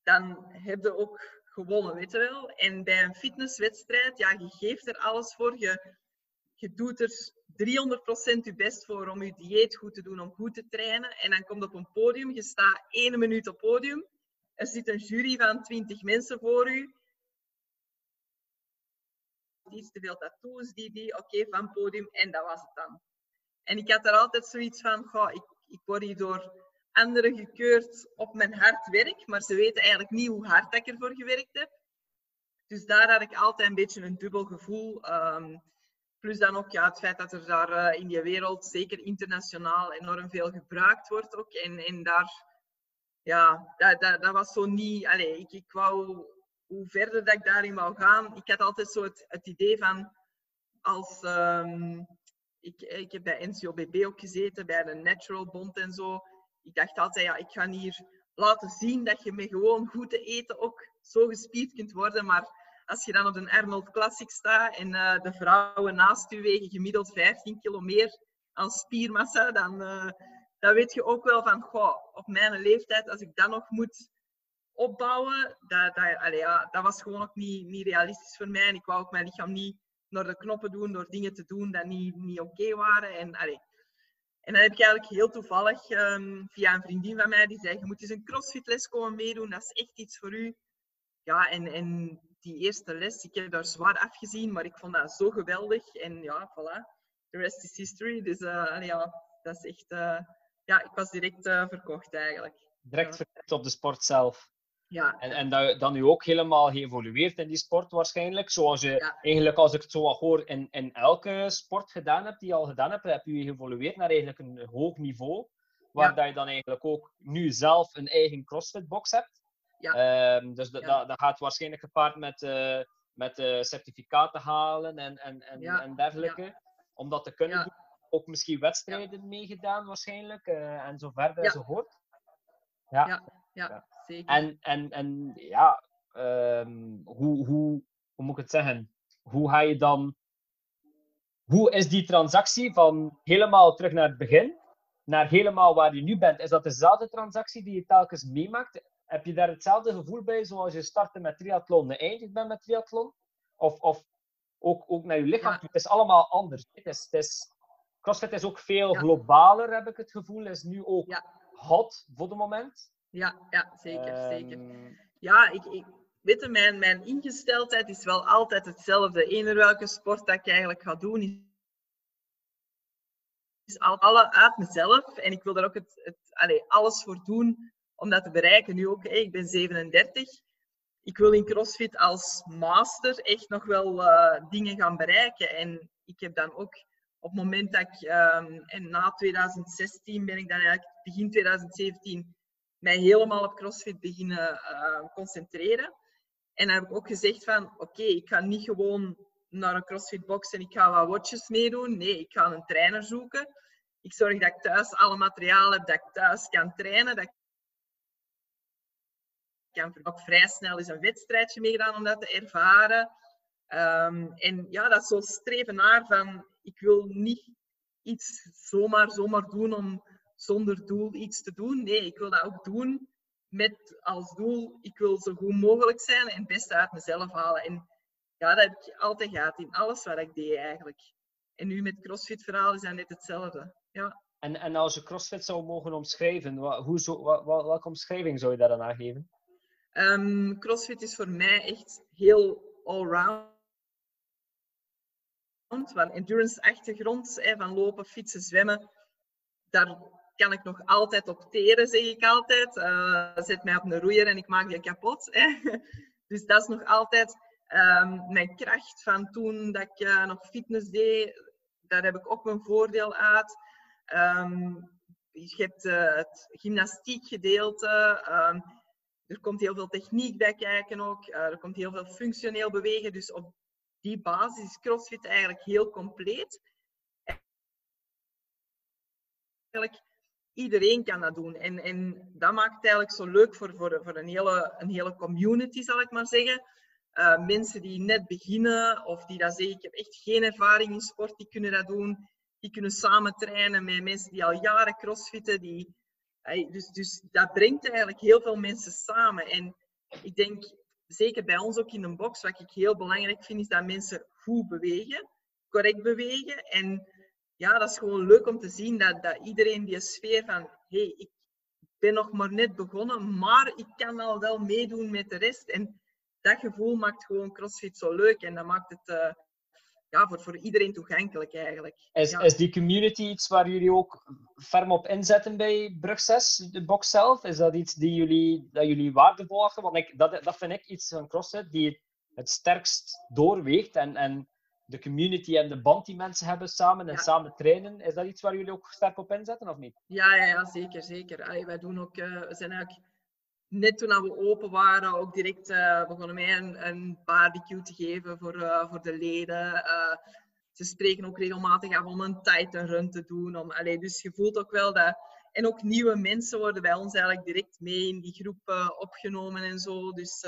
dan heb je ook gewonnen, weet je wel. En bij een fitnesswedstrijd, ja, je geeft er alles voor. Je, doet er 300% je best voor om je dieet goed te doen, om goed te trainen. En dan komt op een podium, je staat één minuut op podium. Er zit een jury van 20 mensen voor u. Iets te veel tattoos, die, die, oké, van podium. En dat was het dan. En ik had er altijd zoiets van, goh, ik, ik word hier door anderen gekeurd op mijn hard werk, maar ze weten eigenlijk niet hoe hard ik ervoor gewerkt heb. Dus daar had ik altijd een beetje een dubbel gevoel. Um, plus dan ook ja, het feit dat er daar uh, in die wereld, zeker internationaal, enorm veel gebruikt wordt ook. En, daar, ja, dat, dat, dat was zo niet... Allez, ik, ik wou, hoe verder dat ik daarin wou gaan, ik had altijd zo het, idee van, als... Um, ik, ik heb bij NCOBB ook gezeten, bij de Natural Bond en zo ik dacht altijd, ja, ik ga hier laten zien dat je met gewoon goed te eten ook zo gespierd kunt worden. Maar als je dan op een Arnold Classic staat en uh, de vrouwen naast u wegen gemiddeld 15 kilo meer aan spiermassa, dan, uh, dan weet je ook wel van, goh, op mijn leeftijd, als ik dat nog moet opbouwen, dat, dat, ja, dat was gewoon ook niet, niet realistisch voor mij. En ik wou ook mijn lichaam niet naar de knoppen doen, door dingen te doen die niet, niet oké waren. En allee, en dan heb ik eigenlijk heel toevallig um, via een vriendin van mij die zei: Je moet eens een crossfitles komen meedoen, dat is echt iets voor u. Ja, en, en die eerste les, ik heb daar zwaar afgezien, maar ik vond dat zo geweldig. En ja, voilà, the rest is history. Dus uh, ja, dat is echt. Uh, ja, ik was direct uh, verkocht eigenlijk. Direct verkocht op de sport zelf. Ja. En, en dat, dan nu ook helemaal geëvolueerd in die sport waarschijnlijk. Zoals je ja. eigenlijk, als ik het zo hoor, in, in elke sport gedaan hebt die je al gedaan hebt, heb je geëvolueerd naar eigenlijk een hoog niveau. Waar ja. dat je dan eigenlijk ook nu zelf een eigen CrossFit-box hebt. Ja. Um, dus dat, dat, dat, gaat waarschijnlijk gepaard met, uh, met uh, certificaten halen en, en, en, en dergelijke. Om dat te kunnen doen. Ook misschien wedstrijden meegedaan waarschijnlijk. Uh, en zo verder enzovoort. Ja. ja. Zeker. En, en, en ja, um, hoe, hoe, hoe moet ik het zeggen? Hoe ga je dan. Hoe is die transactie van helemaal terug naar het begin, naar helemaal waar je nu bent? Is dat dezelfde transactie die je telkens meemaakt? Heb je daar hetzelfde gevoel bij zoals je startte met triathlon en eindigt bent met triathlon? Of, of ook, ook naar je lichaam ja. Het is allemaal anders. Het is, het is, CrossFit is ook veel ja. globaler, heb ik het gevoel. Is nu ook ja. hot voor het moment. Ja, ja zeker. Ehm, zeker. Ja, ik, ik, weet je, mijn, mijn ingesteldheid is wel altijd hetzelfde. Eender welke sport dat ik eigenlijk ga doen, is, is alle uit mezelf. En ik wil daar ook het, het, allez, alles voor doen om dat te bereiken. Nu ook, hey, ik ben 37. Ik wil in CrossFit als master echt nog wel uh, dingen gaan bereiken. En ik heb dan ook op het moment dat ik, um, en na 2016 ben ik dan eigenlijk begin 2017 mij helemaal op CrossFit beginnen uh, concentreren. En dan heb ik ook gezegd van, oké, ik ga niet gewoon naar een CrossFit box en ik ga wat watches meedoen. Nee, ik ga een trainer zoeken. Ik zorg dat ik thuis alle materiaal heb, dat ik thuis kan trainen. Dat ik kan ook vrij snel eens een wedstrijdje meegedaan om dat te ervaren. Um, en ja, dat zo streven naar van, ik wil niet iets zomaar, zomaar doen om zonder doel iets te doen. Nee, ik wil dat ook doen met als doel, ik wil zo goed mogelijk zijn en het beste uit mezelf halen. En ja, dat heb ik altijd gehad in alles wat ik deed eigenlijk. En nu met CrossFit-verhaal is dat net hetzelfde. Ja. En, en als je CrossFit zou mogen omschrijven, wat, hoe zo, wat, welke omschrijving zou je daar dan aan geven? Um, CrossFit is voor mij echt heel allround. Van endurance-achtergrond, van lopen, fietsen, zwemmen. Daar kan ik nog altijd op teren, zeg ik altijd. Uh, zet mij op een roeier en ik maak die kapot. Hè. Dus dat is nog altijd um, mijn kracht van toen dat ik uh, nog fitness deed. Daar heb ik ook mijn voordeel uit. Um, je hebt uh, het gymnastiekgedeelte. Um, er komt heel veel techniek bij kijken ook. Er komt heel veel functioneel bewegen. Dus op die basis is CrossFit eigenlijk heel compleet. Eigenlijk iedereen kan dat doen. En, en dat maakt het eigenlijk zo leuk voor, voor, voor een, hele, een hele community, zal ik maar zeggen. Uh, mensen die net beginnen of die dat zeggen, ik heb echt geen ervaring in sport, die kunnen dat doen. Die kunnen samen trainen met mensen die al jaren crossfitten. Die, dus, dus dat brengt eigenlijk heel veel mensen samen. En ik denk, zeker bij ons ook in een box, wat ik heel belangrijk vind, is dat mensen goed bewegen, correct bewegen. En ja, dat is gewoon leuk om te zien dat, dat iedereen die sfeer van, hey, ik ben nog maar net begonnen, maar ik kan al wel meedoen met de rest. En dat gevoel maakt gewoon CrossFit zo leuk en dat maakt het uh, ja, voor, voor iedereen toegankelijk eigenlijk. Is, is die community iets waar jullie ook ferm op inzetten bij Brug 6, de box zelf? Is dat iets die jullie, dat jullie waardevol achten? Want ik, dat, dat vind ik iets van CrossFit die het sterkst doorweegt en, en de community en de band die mensen hebben samen en samen trainen. Is dat iets waar jullie ook sterk op inzetten of niet? Ja, ja, ja zeker. zeker. Allee, wij doen ook, uh, we zijn eigenlijk net toen we open waren, ook direct uh, begonnen mij een, een, barbecue te geven voor, uh, voor de leden. Ze spreken ook regelmatig af om een Titan run te doen. Om, allee, dus je voelt ook wel dat... En ook nieuwe mensen worden bij ons eigenlijk direct mee in die groep opgenomen en zo. Dus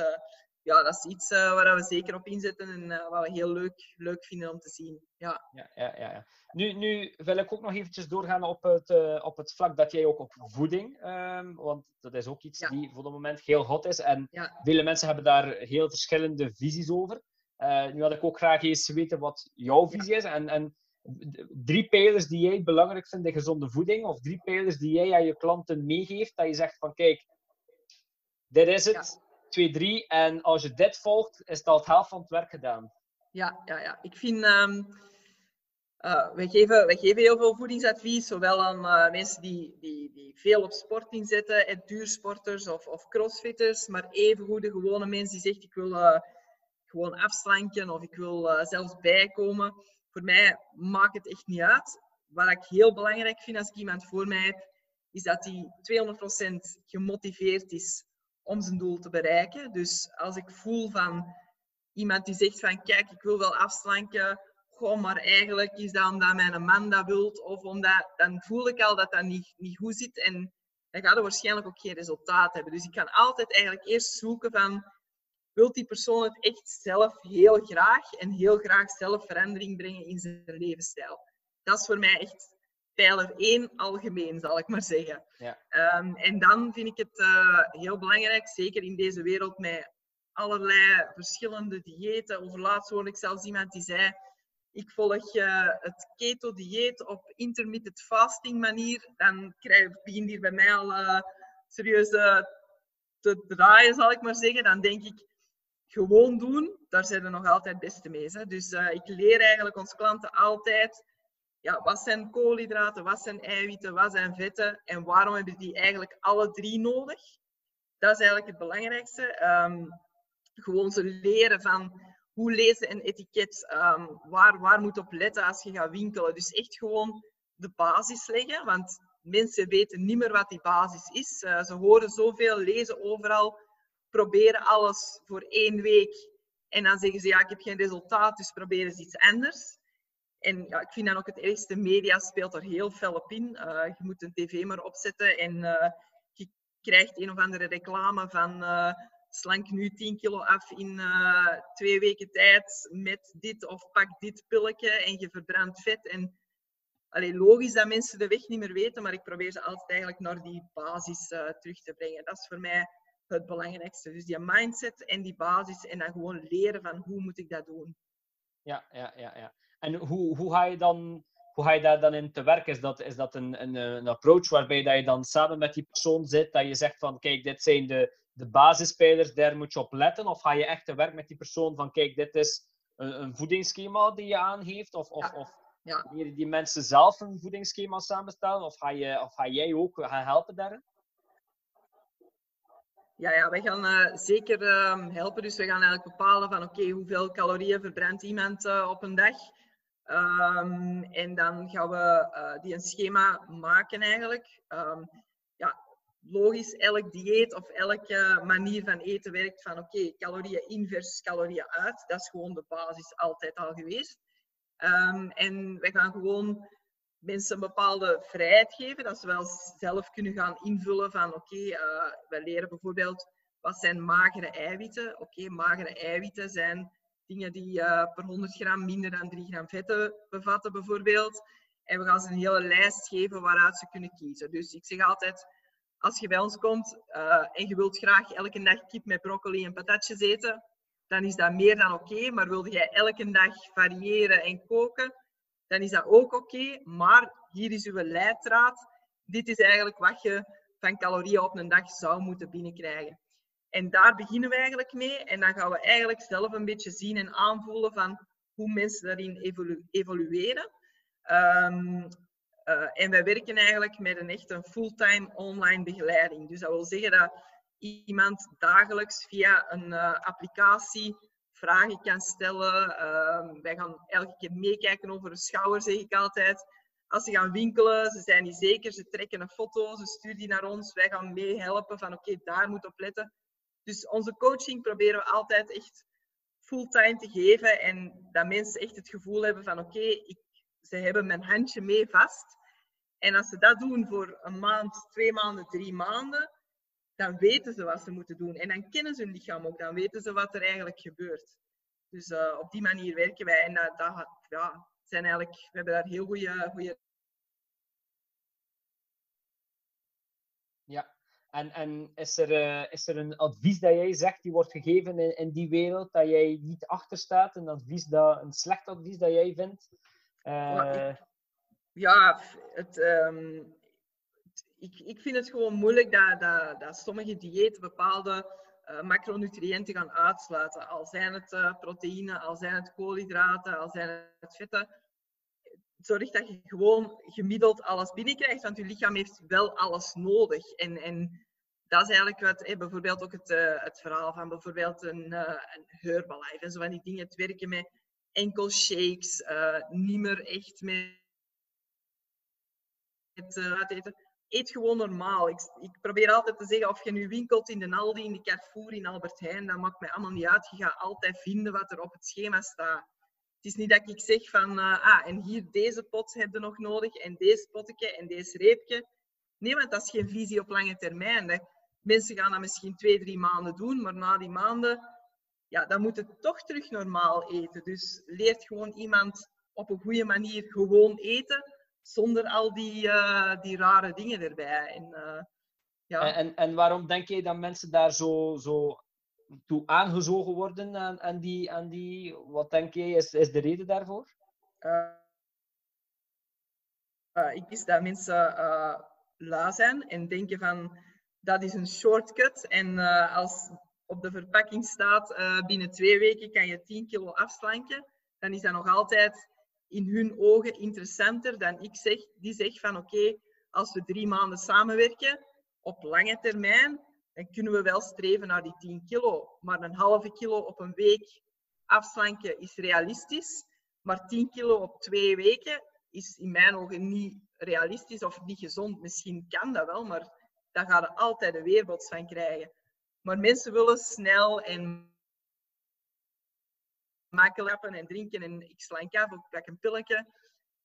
ja, dat is iets uh, waar we zeker op inzetten en uh, wat we heel leuk, leuk vinden om te zien. Ja. Ja, ja, ja, Nu, nu wil ik ook nog eventjes doorgaan op het, uh, op het vlak dat jij ook op voeding, um, want dat is ook iets die voor het moment heel hot is en vele mensen hebben daar heel verschillende visies over. nu had ik ook graag eens weten wat jouw visie is en, en drie pijlers die jij belangrijk vindt in gezonde voeding of drie pijlers die jij aan je klanten meegeeft, dat je zegt van kijk, dit is het 2, 3. En als je dit volgt, is al het helft van het werk gedaan. Ja, ja, ja. ik vind. Um, wij, geven, wij geven heel veel voedingsadvies, zowel aan uh, mensen die, die, die veel op sport inzetten, en duursporters of, of crossfitters, maar evengoed de gewone mensen die zeggen ik wil uh, gewoon afslanken of ik wil zelfs bijkomen. Voor mij maakt het echt niet uit. Wat ik heel belangrijk vind als ik iemand voor mij heb, is dat hij 200% gemotiveerd is om zijn doel te bereiken. Dus als ik voel van iemand die zegt van kijk, ik wil wel afslanken, gewoon maar eigenlijk is dat omdat mijn man dat wilt of omdat, dan voel ik al dat dat niet, niet goed zit en dan gaat er waarschijnlijk ook geen resultaat hebben. Dus ik kan altijd eigenlijk eerst zoeken van wil die persoon het echt zelf heel graag en heel graag zelf verandering brengen in zijn levensstijl. Dat is voor mij echt pijler 1 algemeen, zal ik maar zeggen. Ja. Um, en dan vind ik het uh, heel belangrijk, zeker in deze wereld met allerlei verschillende diëten. Over laatst hoorde ik zelfs iemand die zei, ik volg uh, het keto-dieet op intermittent fasting manier. Dan krijg, begint hier bij mij al uh, serieus te draaien, zal ik maar zeggen. Dan denk ik, gewoon doen, daar zijn we nog altijd het beste mee. Hè? Dus ik leer eigenlijk onze klanten altijd ja, wat zijn koolhydraten, wat zijn eiwitten, wat zijn vetten en waarom hebben die eigenlijk alle drie nodig? Dat is eigenlijk het belangrijkste. Um, gewoon ze leren van hoe lezen een etiket, um, waar, waar moet op letten als je gaat winkelen. Dus echt gewoon de basis leggen, want mensen weten niet meer wat die basis is. Uh, ze horen zoveel, lezen overal, proberen alles voor één week en dan zeggen ze ja, ik heb geen resultaat, dus proberen ze iets anders. En ja, ik vind dan ook het ergste, media speelt er heel fel op in. Uh, je moet een tv maar opzetten en uh, je krijgt een of andere reclame van uh, slank nu 10 kilo af in twee weken tijd met dit of pak dit pilletje en je verbrandt vet. En allee, logisch dat mensen de weg niet meer weten, maar ik probeer ze altijd eigenlijk naar die basis terug te brengen. Dat is voor mij het belangrijkste. Dus die mindset en die basis en dan gewoon leren van hoe moet ik dat doen. Ja, ja, ja, ja. En hoe, hoe, ga je dan, hoe ga je daar dan in te werk? Is dat, is dat een, een, een approach waarbij dat je dan samen met die persoon zit, dat je zegt van kijk, dit zijn de, de basisspelers, daar moet je op letten? Of ga je echt te werk met die persoon van kijk, dit is een, een voedingsschema die je aangeeft? Of, of, Ja. of Ja. die mensen zelf een voedingsschema samenstellen? Of ga, je, of ga jij ook gaan helpen daarin? Ja, ja, wij gaan eh, zeker ehm, helpen. Dus we gaan eigenlijk bepalen van oké, hoeveel calorieën verbrandt iemand eh, op een dag. Ehm, en dan gaan we eh, die een schema maken eigenlijk. Ehm, ja, logisch, elk dieet of elke manier van eten werkt van oké, calorieën in versus calorieën uit. Dat is gewoon de basis altijd al geweest. Ehm, en we gaan gewoon mensen een bepaalde vrijheid geven, dat ze wel zelf kunnen gaan invullen van oké, eh, we leren bijvoorbeeld wat zijn magere eiwitten. Oké, magere eiwitten zijn dingen die eh, per 100 gram minder dan 3 gram vetten bevatten bijvoorbeeld. En we gaan ze een hele lijst geven waaruit ze kunnen kiezen. Dus ik zeg altijd, als je bij ons komt eh, en je wilt graag elke dag kip met broccoli en patatjes eten, dan is dat meer dan oké. Maar wilde jij elke dag variëren en koken, dan is dat ook oké. maar hier is uw leidraad. Dit is eigenlijk wat je van calorieën op een dag zou moeten binnenkrijgen. En daar beginnen we eigenlijk mee. En dan gaan we eigenlijk zelf een beetje zien en aanvoelen van hoe mensen daarin evolu evolueren. Ehm, eh, en wij werken eigenlijk met een echt een fulltime online begeleiding. Dus dat wil zeggen dat iemand dagelijks via een eh, applicatie vragen kan stellen. Ehm, wij gaan elke keer meekijken over de schouder, zeg ik altijd. Als ze gaan winkelen, ze zijn niet zeker, ze trekken een foto, ze sturen die naar ons. Wij gaan meehelpen van oké, daar moet op letten. Dus onze coaching proberen we altijd echt fulltime te geven en dat mensen echt het gevoel hebben van oké, ze hebben mijn handje mee vast. En als ze dat doen voor een maand, twee maanden, drie maanden, dan weten ze wat ze moeten doen. En dan kennen ze hun lichaam ook, dan weten ze wat er eigenlijk gebeurt. Dus uh, op die manier werken wij. En dat, dat ja, zijn eigenlijk, we hebben daar heel goede, goede Ja, en, en is, er, uh, is er een advies dat jij zegt, die wordt gegeven in, in die wereld, dat jij niet achter staat? Een advies dat, een slecht advies dat jij vindt? Uh... Ja, het, um, ik, ik vind het gewoon moeilijk dat, dat, dat sommige diëten bepaalde uh, macronutriënten gaan uitsluiten. Al zijn het proteïne, al zijn het koolhydraten, al zijn het vetten. Zorg dat je gewoon gemiddeld alles binnenkrijgt, want je lichaam heeft wel alles nodig. En, en dat is eigenlijk wat, eh, bijvoorbeeld ook het, uh, het verhaal van bijvoorbeeld een, uh, een en zo van die dingen. Het werken met enkel shakes, niet meer echt met het eten eet gewoon normaal. Ik, ik, probeer altijd te zeggen, of je nu winkelt in de Aldi, in de Carrefour, in Albert Heijn, dat maakt mij allemaal niet uit. Je gaat altijd vinden wat er op het schema staat. Het is niet dat ik zeg van, ah, en hier deze pot heb je nog nodig, en deze potje, en deze reepje. Nee, want dat is geen visie op lange termijn. Hè. Mensen gaan dat misschien twee, drie maanden doen, maar na die maanden, ja, dan moet het toch terug normaal eten. Dus leert gewoon iemand op een goede manier gewoon eten, zonder al die, uh, die rare dingen erbij. En, uh, ja. en, en waarom denk je dat mensen daar zo, zo toe aangezogen worden aan, aan, die, aan die... Wat denk je, is, is de reden daarvoor? Uh, ik wist dat mensen la zijn en denken van dat is een shortcut. En als op de verpakking staat binnen twee weken kan je 10 kilo afslanken, dan is dat nog altijd in hun ogen interessanter dan ik zeg. Die zegt van oké, als we drie maanden samenwerken, op lange termijn, dan kunnen we wel streven naar die 10 kilo. Maar een halve kilo op een week afslanken is realistisch. Maar 10 kilo op twee weken is in mijn ogen niet realistisch of niet gezond. Misschien kan dat wel, maar daar ga je altijd een weerbots van krijgen. Maar mensen willen snel en makkelijk en drinken en ik slank af of ik pak een pilletje.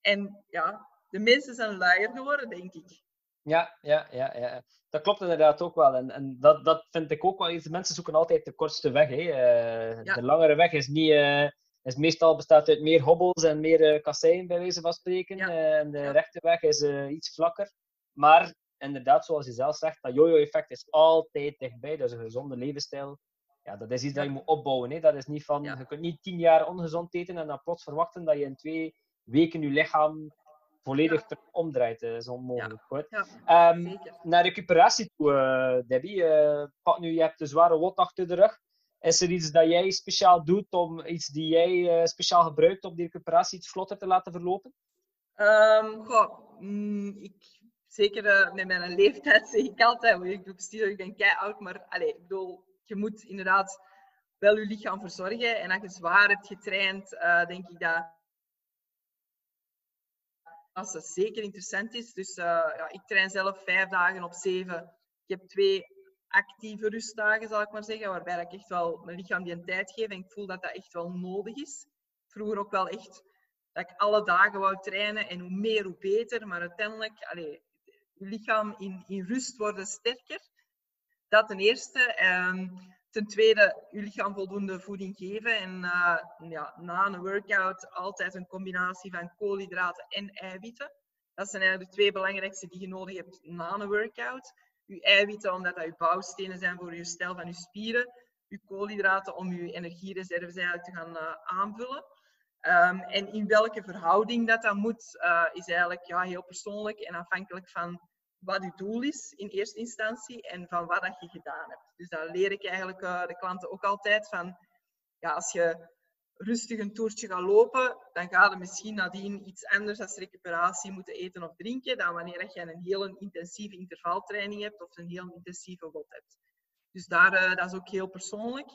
En ja, de mensen zijn luier geworden, denk ik. Ja, ja, ja, ja. dat klopt inderdaad ook wel. En, en dat, dat vind ik ook wel iets. Mensen zoeken altijd de kortste weg. Hè. Uh, ja. De langere weg is, niet, uh, is meestal bestaat uit meer hobbels en meer uh, kasseien, bij wijze van spreken. Ja. en de rechte weg is iets vlakker. Maar inderdaad, zoals je zelf zegt, dat yo-yo-effect is altijd dichtbij. Dat is een gezonde levensstijl. ja, dat is iets dat je moet opbouwen. Hè. Dat is niet van, je kunt niet tien jaar ongezond eten en dan plots verwachten dat je in twee weken je lichaam volledig omdraait. Dat is onmogelijk. Ja. Um, naar recuperatie toe, uh, Debbie. Uh, pak nu, je hebt de zware wot achter de rug. Is er iets dat jij speciaal doet, om iets die jij uh, speciaal gebruikt om die recuperatie iets vlotter te laten verlopen? Um, goh, mm, ik, zeker met mijn leeftijd zeg ik altijd, ik doe precies, ik ben kei oud, maar allez, ik bedoel, je moet inderdaad wel je lichaam verzorgen. En als je zwaar hebt getraind, uh, denk ik dat als dat zeker interessant is. Dus uh, ja, ik train zelf vijf dagen op zeven. Ik heb twee actieve rustdagen, zal ik maar zeggen, waarbij ik echt wel mijn lichaam die een tijd geef. En ik voel dat dat echt wel nodig is. Vroeger ook wel echt dat ik alle dagen wou trainen en hoe meer, hoe beter. Maar uiteindelijk, allez, je lichaam in, in rust worden sterker. Dat ten eerste. Ehm, ten tweede, je lichaam voldoende voeding geven. En uh, ja, na een workout altijd een combinatie van koolhydraten en eiwitten. Dat zijn eigenlijk de twee belangrijkste die je nodig hebt na een workout. Je eiwitten, omdat dat je bouwstenen zijn voor je stijl van je spieren. Je koolhydraten om je energiereserves eigenlijk te gaan uh, aanvullen. Um, en in welke verhouding dat dat moet, uh, is eigenlijk ja, heel persoonlijk en afhankelijk van wat je doel is in eerste instantie en van wat dat je gedaan hebt. Dus dat leer ik eigenlijk uh, de klanten ook altijd van, ja, als je rustig een toertje gaat lopen, dan ga je misschien nadien iets anders als recuperatie moeten eten of drinken dan wanneer je een heel intensieve intervaltraining hebt of een heel intensieve WOD hebt. Dus daar, uh, dat is ook heel persoonlijk.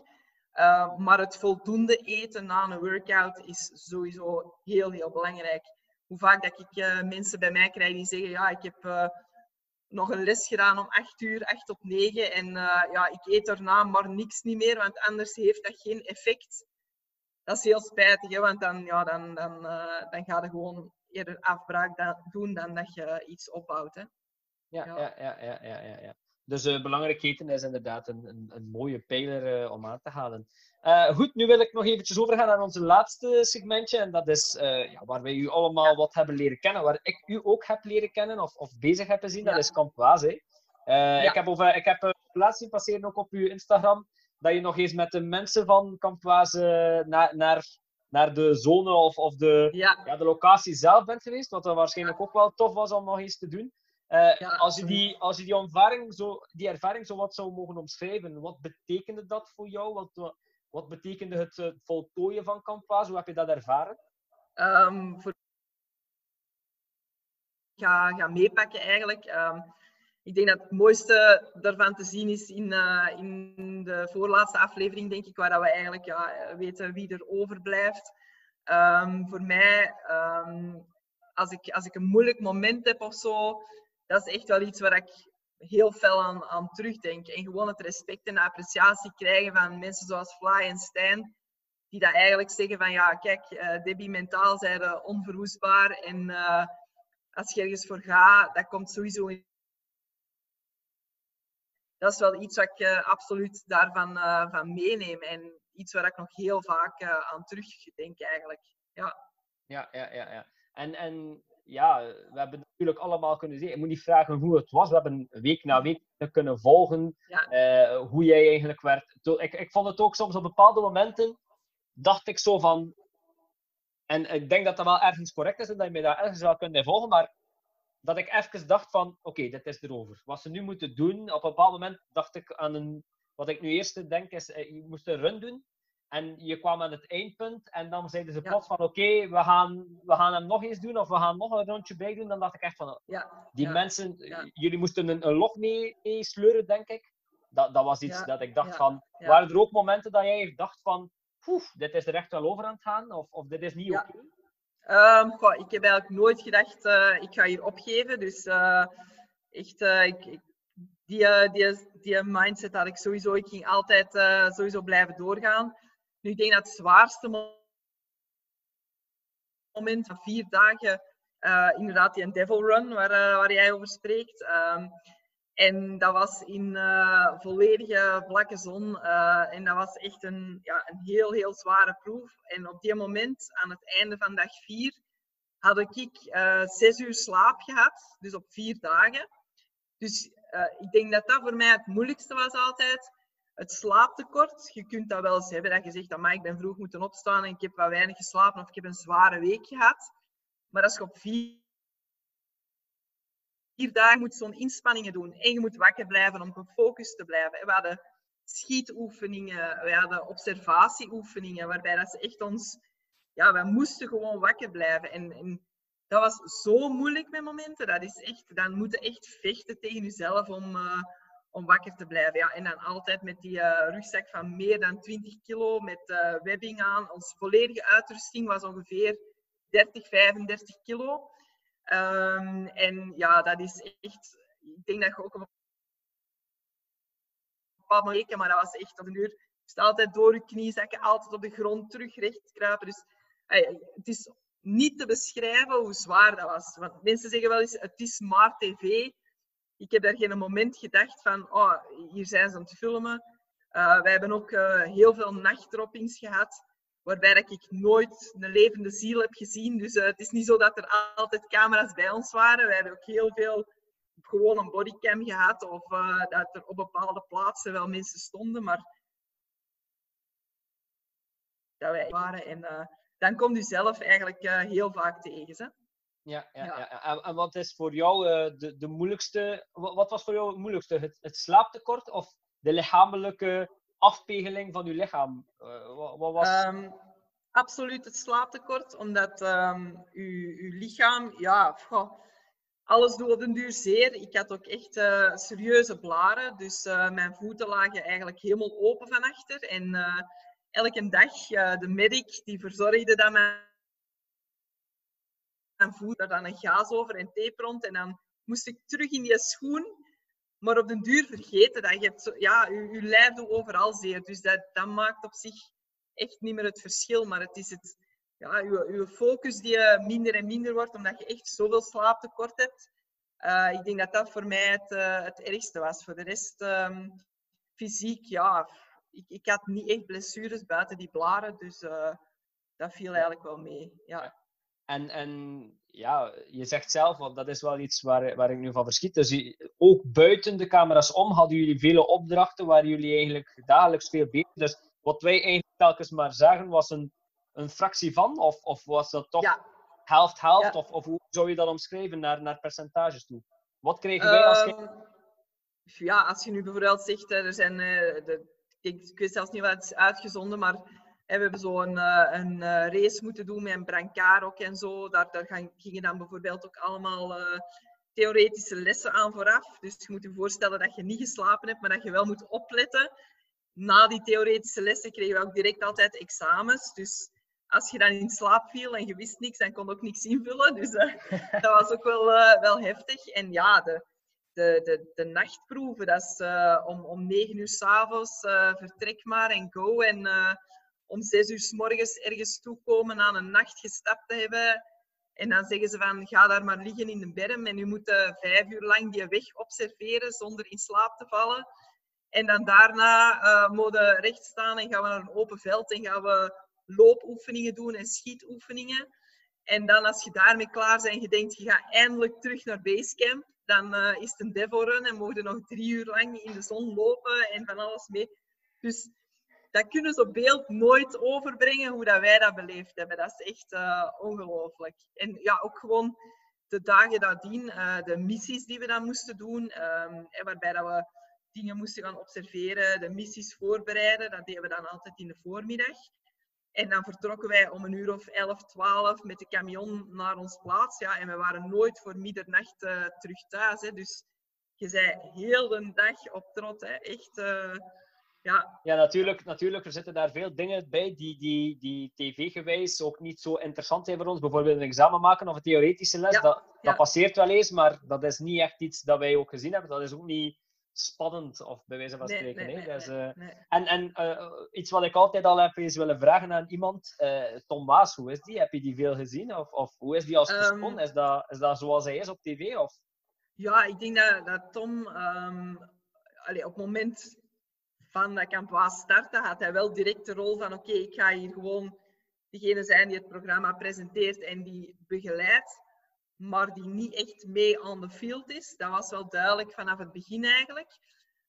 Uh, maar het voldoende eten na een workout is sowieso heel, heel belangrijk. Hoe vaak dat ik mensen bij mij krijg die zeggen, ja, ik heb nog een les gedaan om 8 uur, 8 op 9. En uh, ja, ik eet daarna maar niks niet meer, want anders heeft dat geen effect. Dat is heel spijtig, hè, want dan, ja, dan, dan, uh, dan ga je gewoon eerder afbraak doen dan dat je iets opbouwt. Hè. Ja, ja, ja, ja, ja, ja, ja. Dus uh, belangrijke eten is inderdaad een, een, een mooie pijler om aan te halen. Uh, goed, nu wil ik nog eventjes overgaan naar onze laatste segmentje. En dat is uh, ja, waar wij u allemaal wat hebben leren kennen. Waar ik u ook heb leren kennen of, of bezig heb gezien. Ja. Dat is. Uh, ja. Ik heb, over, ik heb plaats zien passeren ook op uw Instagram. Dat je nog eens met de mensen van Campoise naar, naar, naar de zone of, of de, ja. De locatie zelf bent geweest. Wat dan waarschijnlijk ook wel tof was om nog eens te doen. Als, je die, als je die, ervaring zo, die ervaring zo wat zou mogen omschrijven, wat betekende dat voor jou? Wat, wat betekende het, het voltooien van Campus? Hoe heb je dat ervaren? Um, ga, ga meepakken eigenlijk. Um, ik denk dat het mooiste daarvan te zien is in, uh, in de voorlaatste aflevering, denk ik, waar we eigenlijk ja, weten wie er overblijft. Um, voor mij, als, ik, als ik een moeilijk moment heb of zo, dat is echt wel iets waar ik heel fel aan, aan. En gewoon het respect en appreciatie krijgen van mensen zoals Fly en Stijn, die dat eigenlijk zeggen van ja, kijk, uh, Debbie mentaal zijn onverwoestbaar en uh, als je ergens voor gaat, dat komt sowieso in. Dat is wel iets wat ik uh, absoluut daarvan van meeneem en iets waar ik nog heel vaak aan terugdenk eigenlijk. Ja, ja, ja, ja. ja. En, en ja, we hebben natuurlijk allemaal kunnen zien. Ik moet niet vragen hoe het was. We hebben week na week kunnen volgen uh, hoe jij eigenlijk werd. Ik, ik vond het ook soms op bepaalde momenten, dacht ik zo van. En ik denk dat dat wel ergens correct is en dat je mij daar ergens wel kunt volgen, maar dat ik even dacht van, oké, okay, dit is erover. Wat ze nu moeten doen, op een bepaald moment dacht ik aan een, wat ik nu eerst denk is, eh, je moest een run doen. En je kwam aan het eindpunt en dan zeiden ze plots van oké, we, gaan, we gaan hem nog eens doen of we gaan nog een rondje bij doen. Dan dacht ik echt van, ja. die mensen, jullie moesten een, een log mee, mee, sleuren, denk ik. Dat, dat was iets dat ik dacht van, waren er ook momenten dat jij dacht van, poef, dit is er echt wel over aan het gaan of, of dit is niet oké? Okay? Um, ik heb eigenlijk nooit gedacht, uh, ik ga hier opgeven. Dus uh, echt, uh, ik, ik, die, die, die mindset had ik sowieso. Ik ging altijd sowieso blijven doorgaan. Nu, ik denk dat het zwaarste moment van vier dagen, uh, inderdaad, die Devil Run, waar, uh, waar jij over spreekt. Um, en dat was in uh, volledige vlakke zon. en dat was echt een, ja, een heel, heel zware proef. En op die moment, aan het einde van dag vier, had ik zes uur slaap gehad. Dus op vier dagen. Dus ik denk dat dat voor mij het moeilijkste was altijd het slaaptekort. Je kunt dat wel eens hebben dat je zegt, dat ik ben vroeg moeten opstaan en ik heb wat weinig geslapen of ik heb een zware week gehad. Maar als je op vier, vier dagen moet zo'n inspanningen doen en je moet wakker blijven om gefocust te blijven. We hadden schietoefeningen, we hadden observatieoefeningen, waarbij dat ze echt ons... Ja, wij moesten gewoon wakker blijven. En, en dat was zo moeilijk met momenten. Dat is echt, dan moet je echt vechten tegen jezelf om, uh, om wakker te blijven. Ja, en dan altijd met die uh, rugzak van meer dan 20 kilo, met uh, webbing aan. Onze volledige uitrusting was ongeveer 30, 35 kilo. Um, en ja, dat is echt... Ik denk dat je ook een bepaald moment... Maar dat was echt op een uur... Je altijd door je knie zakken, altijd op de grond terug recht kruipen. Dus het is niet te beschrijven hoe zwaar dat was. Want mensen zeggen wel eens, het is maar tv. Ik heb daar geen moment gedacht van, oh, hier zijn ze aan het filmen. Uh, wij hebben ook uh, heel veel nachtdroppings gehad, waarbij ik nooit een levende ziel heb gezien. Dus uh, het is niet zo dat er altijd camera's bij ons waren. Wij hebben ook heel veel gewoon een bodycam gehad, of dat er op bepaalde plaatsen wel mensen stonden, maar dat wij waren. En dan komt u zelf eigenlijk heel vaak tegen. Hè? Ja, ja, ja. ja. En, en, wat is voor jou uh, de, de moeilijkste, wat was voor jou het moeilijkste? Het, het slaaptekort of de lichamelijke afpegeling van uw lichaam? Uh, wat, wat, was... Um, absoluut het slaaptekort, omdat um, uw, uw lichaam, ja, goh, alles doet op den duur zeer. Ik had ook echt uh, serieuze blaren, dus mijn voeten lagen eigenlijk helemaal open van achter. En elke dag de medic die verzorgde dat mijn, mijn voet er dan een gaas over en tape rond. En dan moest ik terug in die schoen. Maar op den duur vergeten dat je hebt zo, ja, je, je lijf doet overal zeer. Dus dat, dat maakt op zich echt niet meer het verschil. Maar het is het, ja, je, focus die minder en minder wordt, omdat je echt zoveel slaaptekort hebt. Uh, ik denk dat dat voor mij het, uh, het ergste was. Voor de rest, um, fysiek, ja, ik, ik had niet echt blessures buiten die blaren, dus dat viel eigenlijk wel mee. Ja. En, en ja, je zegt zelf, want dat is wel iets waar, waar ik nu van verschiet. Dus ook buiten de camera's om hadden jullie vele opdrachten waar jullie eigenlijk dagelijks veel bezig Dus wat wij eigenlijk telkens maar zeggen, was een, een fractie van? Of, of was dat toch? Ja. Of, of hoe zou je dat omschrijven naar, naar percentages toe? Wat kregen wij als... Um, ja, als je nu bijvoorbeeld zegt, er zijn uh, de ik, weet zelfs niet wat het is uitgezonden, maar we hebben zo een, uh, een uh, race moeten doen met een brancard ook en zo. Daar, daar gaan, gingen dan bijvoorbeeld ook allemaal uh, theoretische lessen aan vooraf. Dus je moet je voorstellen dat je niet geslapen hebt, maar dat je wel moet opletten. Na die theoretische lessen kregen we ook direct altijd examens. Dus als je dan in slaap viel en je wist niks, dan kon je ook niks invullen. Dus dat was ook wel, wel heftig. En ja, de, de, de, de nachtproeven. Dat is uh, om, om 9 uur s'avonds vertrek maar en go. En om 6 uur s morgens ergens toekomen aan een nacht gestapt te hebben. En dan zeggen ze van, ga daar maar liggen in de berm. En u moet vijf uur lang die weg observeren zonder in slaap te vallen. En dan daarna uh, mogen recht staan en gaan we naar een open veld en gaan we loopoefeningen doen en schietoefeningen. En dan als je daarmee klaar bent en je denkt, je gaat eindelijk terug naar basecamp, dan uh, is het een devo-run en mogen nog drie uur lang in de zon lopen en van alles mee. Dus dat kunnen ze op beeld nooit overbrengen hoe dat wij dat beleefd hebben. Dat is echt uh, ongelooflijk. En ja, ook gewoon de dagen nadien, uh, de missies die we dan moesten doen, um, waarbij dat we dingen moesten gaan observeren, de missies voorbereiden, dat deden we dan altijd in de voormiddag. En dan vertrokken wij om een uur of 11, 12 met de camion naar ons plaats. Ja, en we waren nooit voor middernacht uh, terug thuis. Hè. Dus je zei heel de dag op trot. Hè. Echt, ja. Ja, natuurlijk, natuurlijk. Er zitten daar veel dingen bij die, die, die tv-gewijs ook niet zo interessant zijn voor ons. Bijvoorbeeld een examen maken of een theoretische les. Ja, dat, dat ja. passeert wel eens, maar dat is niet echt iets dat wij ook gezien hebben. Dat is ook niet spannend, of bij wijze van spreken. Nee, nee, dus, uh, en en uh, iets wat ik altijd al heb eens willen vragen aan iemand, uh, Tom Maas, hoe is die? Heb je die veel gezien? Of, of hoe is die als persoon? Um, is, dat, is dat zoals hij is op tv? Of? Ja, ik denk dat, dat Tom um, allee, op het moment van dat Camp startte, had hij wel direct de rol van oké, ik ga hier gewoon degene zijn die het programma presenteert en die begeleidt maar die niet echt mee on the field is. Dat was wel duidelijk vanaf het begin eigenlijk.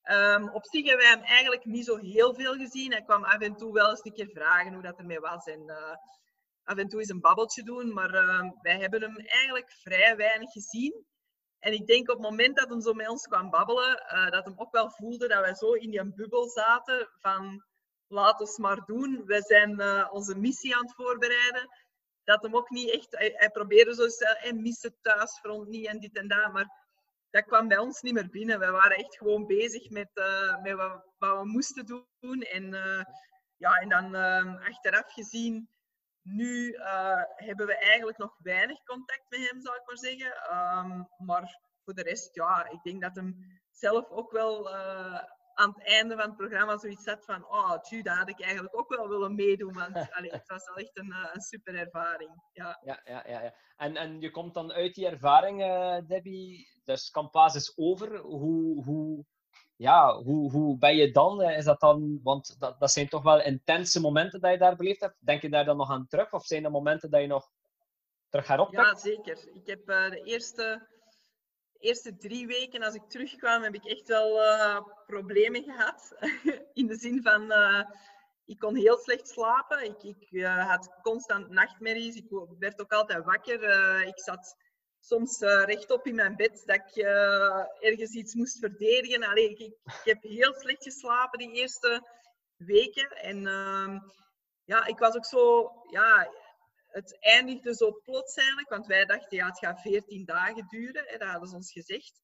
Ehm, op zich hebben wij hem eigenlijk niet zo heel veel gezien. Hij kwam af en toe wel eens een keer vragen hoe dat ermee was. En uh, af en toe eens een babbeltje doen. Maar uh, wij hebben hem eigenlijk vrij weinig gezien. En ik denk op het moment dat hij zo met ons kwam babbelen, uh, dat hem ook wel voelde dat wij zo in die bubbel zaten van laat ons maar doen. Wij zijn uh, onze missie aan het voorbereiden. Dat hem ook niet echt, hij, probeerde zo hij miste thuisfront niet en dit en dat, maar dat kwam bij ons niet meer binnen. We waren echt gewoon bezig met, uh, met wat, wat, we moesten doen. En, ja, en dan achteraf gezien nu uh, hebben we eigenlijk nog weinig contact met hem, zal ik maar zeggen. Um, maar voor de rest, ja, ik denk dat hem zelf ook wel uh, aan het einde van het programma zoiets had van oh, tju, daar had ik eigenlijk ook wel willen meedoen, want allee, het was wel echt een, uh, een super ervaring. Ja. Ja, ja, ja, ja. En, en je komt dan uit die ervaring, Debbie, dus Campaas is over. Hoe, hoe, ja, hoe, hoe ben je dan? Is dat dan, want dat, dat zijn toch wel intense momenten dat je daar beleefd hebt. Denk je daar dan nog aan terug? Of zijn er momenten dat je nog terug gaat oppakken? Ja, zeker. Ik heb uh, de eerste, eerste drie weken, als ik terugkwam, heb ik echt wel uh, problemen gehad. In de zin van, uh, ik kon heel slecht slapen. Ik, ik had constant nachtmerries. Ik werd ook altijd wakker. ik zat soms uh, rechtop in mijn bed dat ik uh, ergens iets moest verdedigen. Allee, ik, ik, heb heel slecht geslapen die eerste weken. En uh, ja, ik was ook zo... Ja, het eindigde zo plots eigenlijk, want wij dachten ja, het gaat 14 dagen duren. Hè, dat hadden ze ons gezegd.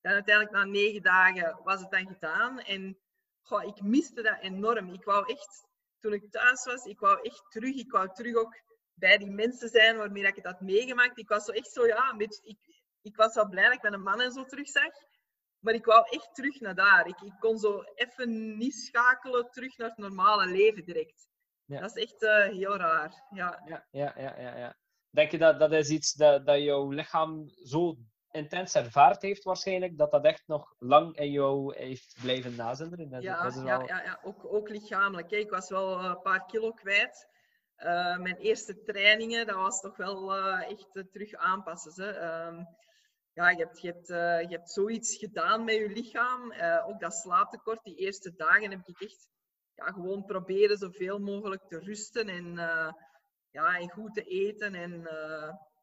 Dan uiteindelijk na negen dagen was het dan gedaan. En goh, ik miste dat enorm. Ik wou echt, toen ik thuis was, ik wou echt terug. Ik wou terug ook bij die mensen zijn waarmee ik het had meegemaakt. Ik was zo echt zo, ja, een beetje, ik, ik was wel blij dat ik mijn man en zo terugzag. Maar ik wou echt terug naar daar. Ik, ik kon zo even niet schakelen terug naar het normale leven direct. Ja. Dat is echt uh, heel raar. Ja. Ja, ja, ja, ja, ja. Denk je dat dat is iets dat, dat jouw lichaam zo intens ervaard heeft waarschijnlijk, dat dat echt nog lang in jou heeft blijven nazinderen? Dat, ja, dat wel... ja, ja, ja, ook, ook lichamelijk. Ik was wel een paar kilo kwijt. Uh, mijn eerste trainingen, dat was toch wel uh, echt uh, terug aanpassen. Um, ja, je hebt, je, hebt, je hebt zoiets gedaan met je lichaam. ook dat slaaptekort, die eerste dagen heb ik echt ja, gewoon proberen zoveel mogelijk te rusten en, ja, en goed te eten. En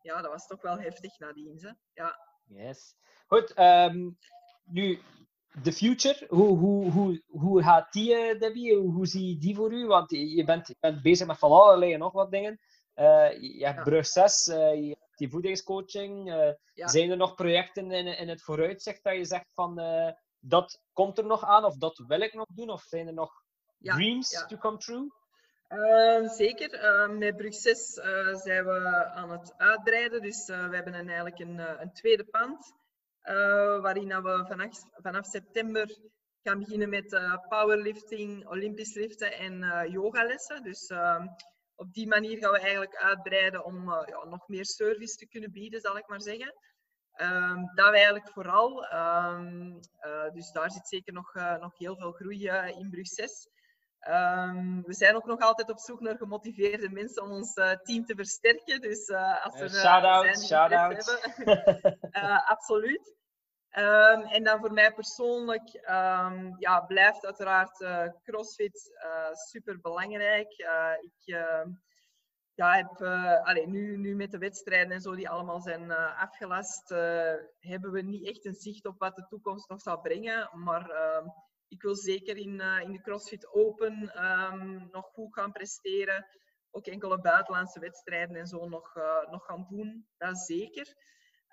ja, dat was toch wel heftig nadien. Hè. Ja. Yes. Goed, um, nu The Future, hoe, hoe, hoe, hoe gaat die, uh, Debbie? Hoe, hoe, zie je die voor u? Want je bent, je bent bezig met van allerlei en nog wat dingen. Uh, je hebt ja. brug 6, uh, je hebt die voedingscoaching. Ja. Zijn er nog projecten in, in het vooruitzicht dat je zegt van dat komt er nog aan of dat wil ik nog doen? Of zijn er nog ja. dreams to come true? Zeker. Met Brug 6 uh, zijn we aan het uitbreiden. Dus we hebben een, eigenlijk een, een tweede pand. Uh, waarin we vanaf, vanaf, september gaan beginnen met uh, powerlifting, olympisch liften en uh, yogalessen. Dus ehm, op die manier gaan we eigenlijk uitbreiden om ja, nog meer service te kunnen bieden, zal ik maar zeggen. Um, dat we eigenlijk vooral. Um, dus daar zit zeker nog, nog heel veel groei in Brug 6. Um, we zijn ook nog altijd op zoek naar gemotiveerde mensen om ons uh, team te versterken. Dus uh, als er uh, shout-outs, shout hebben, absoluut. Um, en dan voor mij persoonlijk um, ja, blijft uiteraard CrossFit super belangrijk. ik ja, heb, allez, nu, nu met de wedstrijden en zo die allemaal zijn afgelast, hebben we niet echt een zicht op wat de toekomst nog zal brengen. Maar ik wil zeker in, uh, in de CrossFit Open um, nog goed gaan presteren. Ook enkele buitenlandse wedstrijden en zo nog, uh, nog gaan doen. Dat zeker.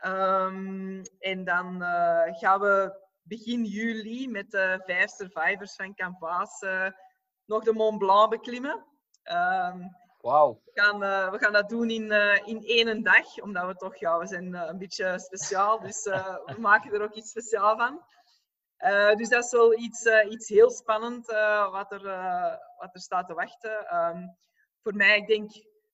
Um, en dan uh, gaan we begin juli met de vijf survivors van Canvas nog de Mont Blanc beklimmen. Um, Wauw. We, gaan, we gaan dat doen in, in één dag, omdat we toch, ja, we zijn een beetje speciaal, dus we maken er ook iets speciaal van. Uh, dus dat is wel iets, uh, iets heel spannend uh, wat, er, wat er staat te wachten. Um, voor mij, ik denk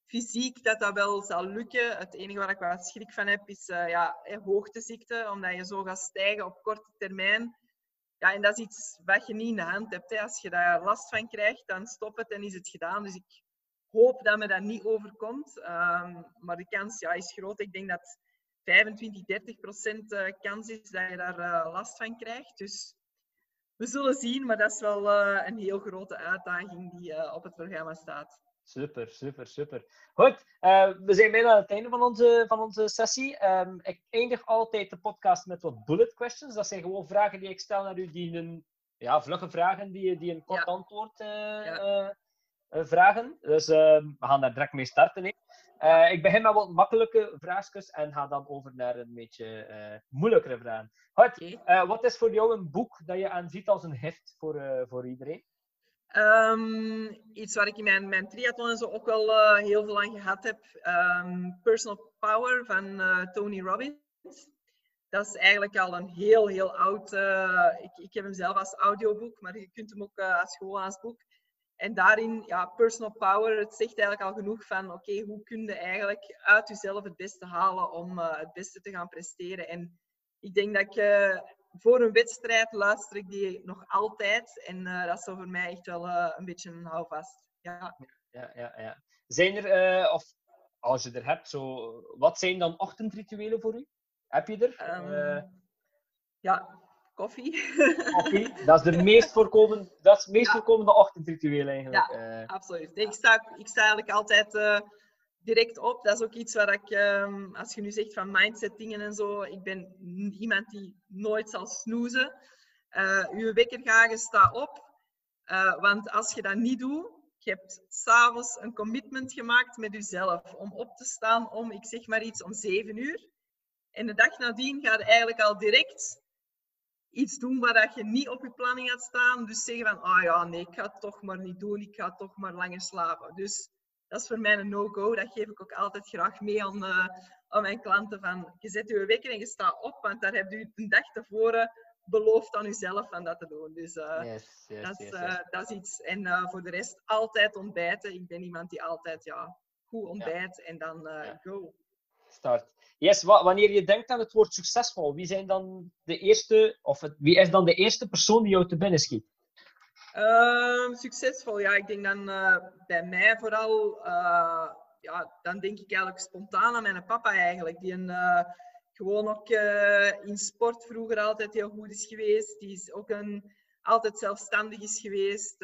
fysiek dat dat wel zal lukken. Het enige waar ik wat schrik van heb is ja, hoogteziekte, omdat je zo gaat stijgen op korte termijn. Ja, en dat is iets wat je niet in de hand hebt. Als je daar last van krijgt, dan stop het en is het gedaan. Dus ik hoop dat me dat niet overkomt. Um, maar de kans ja, is groot. Ik denk dat 25, 30 procent eh, kans is dat je daar uh, last van krijgt. Dus we zullen zien, maar dat is wel uh, een heel grote uitdaging die op het programma staat. Super, super, super. Goed, uh, we zijn bijna aan het einde van onze, van onze sessie. Um, ik eindig altijd de podcast met wat bullet questions. Dat zijn gewoon vragen die ik stel naar u, die een ja, vlugge vragen, die, die een kort ja. antwoord ja. vragen. Dus ehm, we gaan daar direct mee starten. Uh, ik begin met wat makkelijke vraagjes en ga dan over naar een beetje uh, moeilijkere vragen. Goed, uh, wat is voor jou een boek dat je aanziet als een heft voor, voor iedereen? Um, iets waar ik in mijn, mijn triathlon en zo ook wel heel veel aan gehad heb. Um, Personal Power van Tony Robbins. Dat is eigenlijk al een heel, heel oud... ik, ik heb hem zelf als audioboek, maar je kunt hem ook als gewoon als boek. En daarin, ja, personal power, het zegt eigenlijk al genoeg van, oké, hoe kun je eigenlijk uit jezelf het beste halen om uh, het beste te gaan presteren. En ik denk dat ik uh, voor een wedstrijd luister ik die nog altijd. En uh, dat is voor mij echt wel een beetje een houvast. Ja, ja, ja. ja. Zijn er, of als je er hebt, zo, wat zijn dan ochtendrituelen voor u? Heb je er? Um, ja, koffie. Koffie, dat is de meest voorkomende, dat is het meest voorkomende ochtendritueel eigenlijk. Ja, uh. absoluut. Ik sta, ik sta eigenlijk altijd uh, direct op. Dat is ook iets waar ik, um, als je nu zegt van mindset dingen en zo, ik ben iemand die nooit zal snoezen. Uh, je wekker gaat, je sta op. want als je dat niet doet, je hebt s'avonds een commitment gemaakt met jezelf om op te staan om, ik zeg maar iets, om zeven uur. En de dag nadien gaat eigenlijk al direct iets doen waar je niet op je planning had staan. Dus zeggen van, ah oh ja, nee, ik ga het toch maar niet doen. Ik ga toch maar langer slapen. Dus dat is voor mij een no-go. Dat geef ik ook altijd graag mee aan, uh, aan mijn klanten. Van, je zet je wekker en je staat op, want daar heb je een dag tevoren beloofd aan jezelf van dat te doen. Dus uh, yes, yes, dat, is, uh, dat is iets. En voor de rest altijd ontbijten. Ik ben iemand die altijd ja, goed ontbijt en dan ja. go. Start. Yes, wanneer je denkt aan het woord succesvol, wie zijn dan de eerste, of wie is dan de eerste persoon die jou te binnen schiet? Uh, succesvol, ja, ik denk dan uh, bij mij vooral, uh, ja, dan denk ik eigenlijk spontaan aan mijn papa eigenlijk, die een, uh, gewoon ook in sport vroeger altijd heel goed is geweest, die is ook een, altijd zelfstandig is geweest,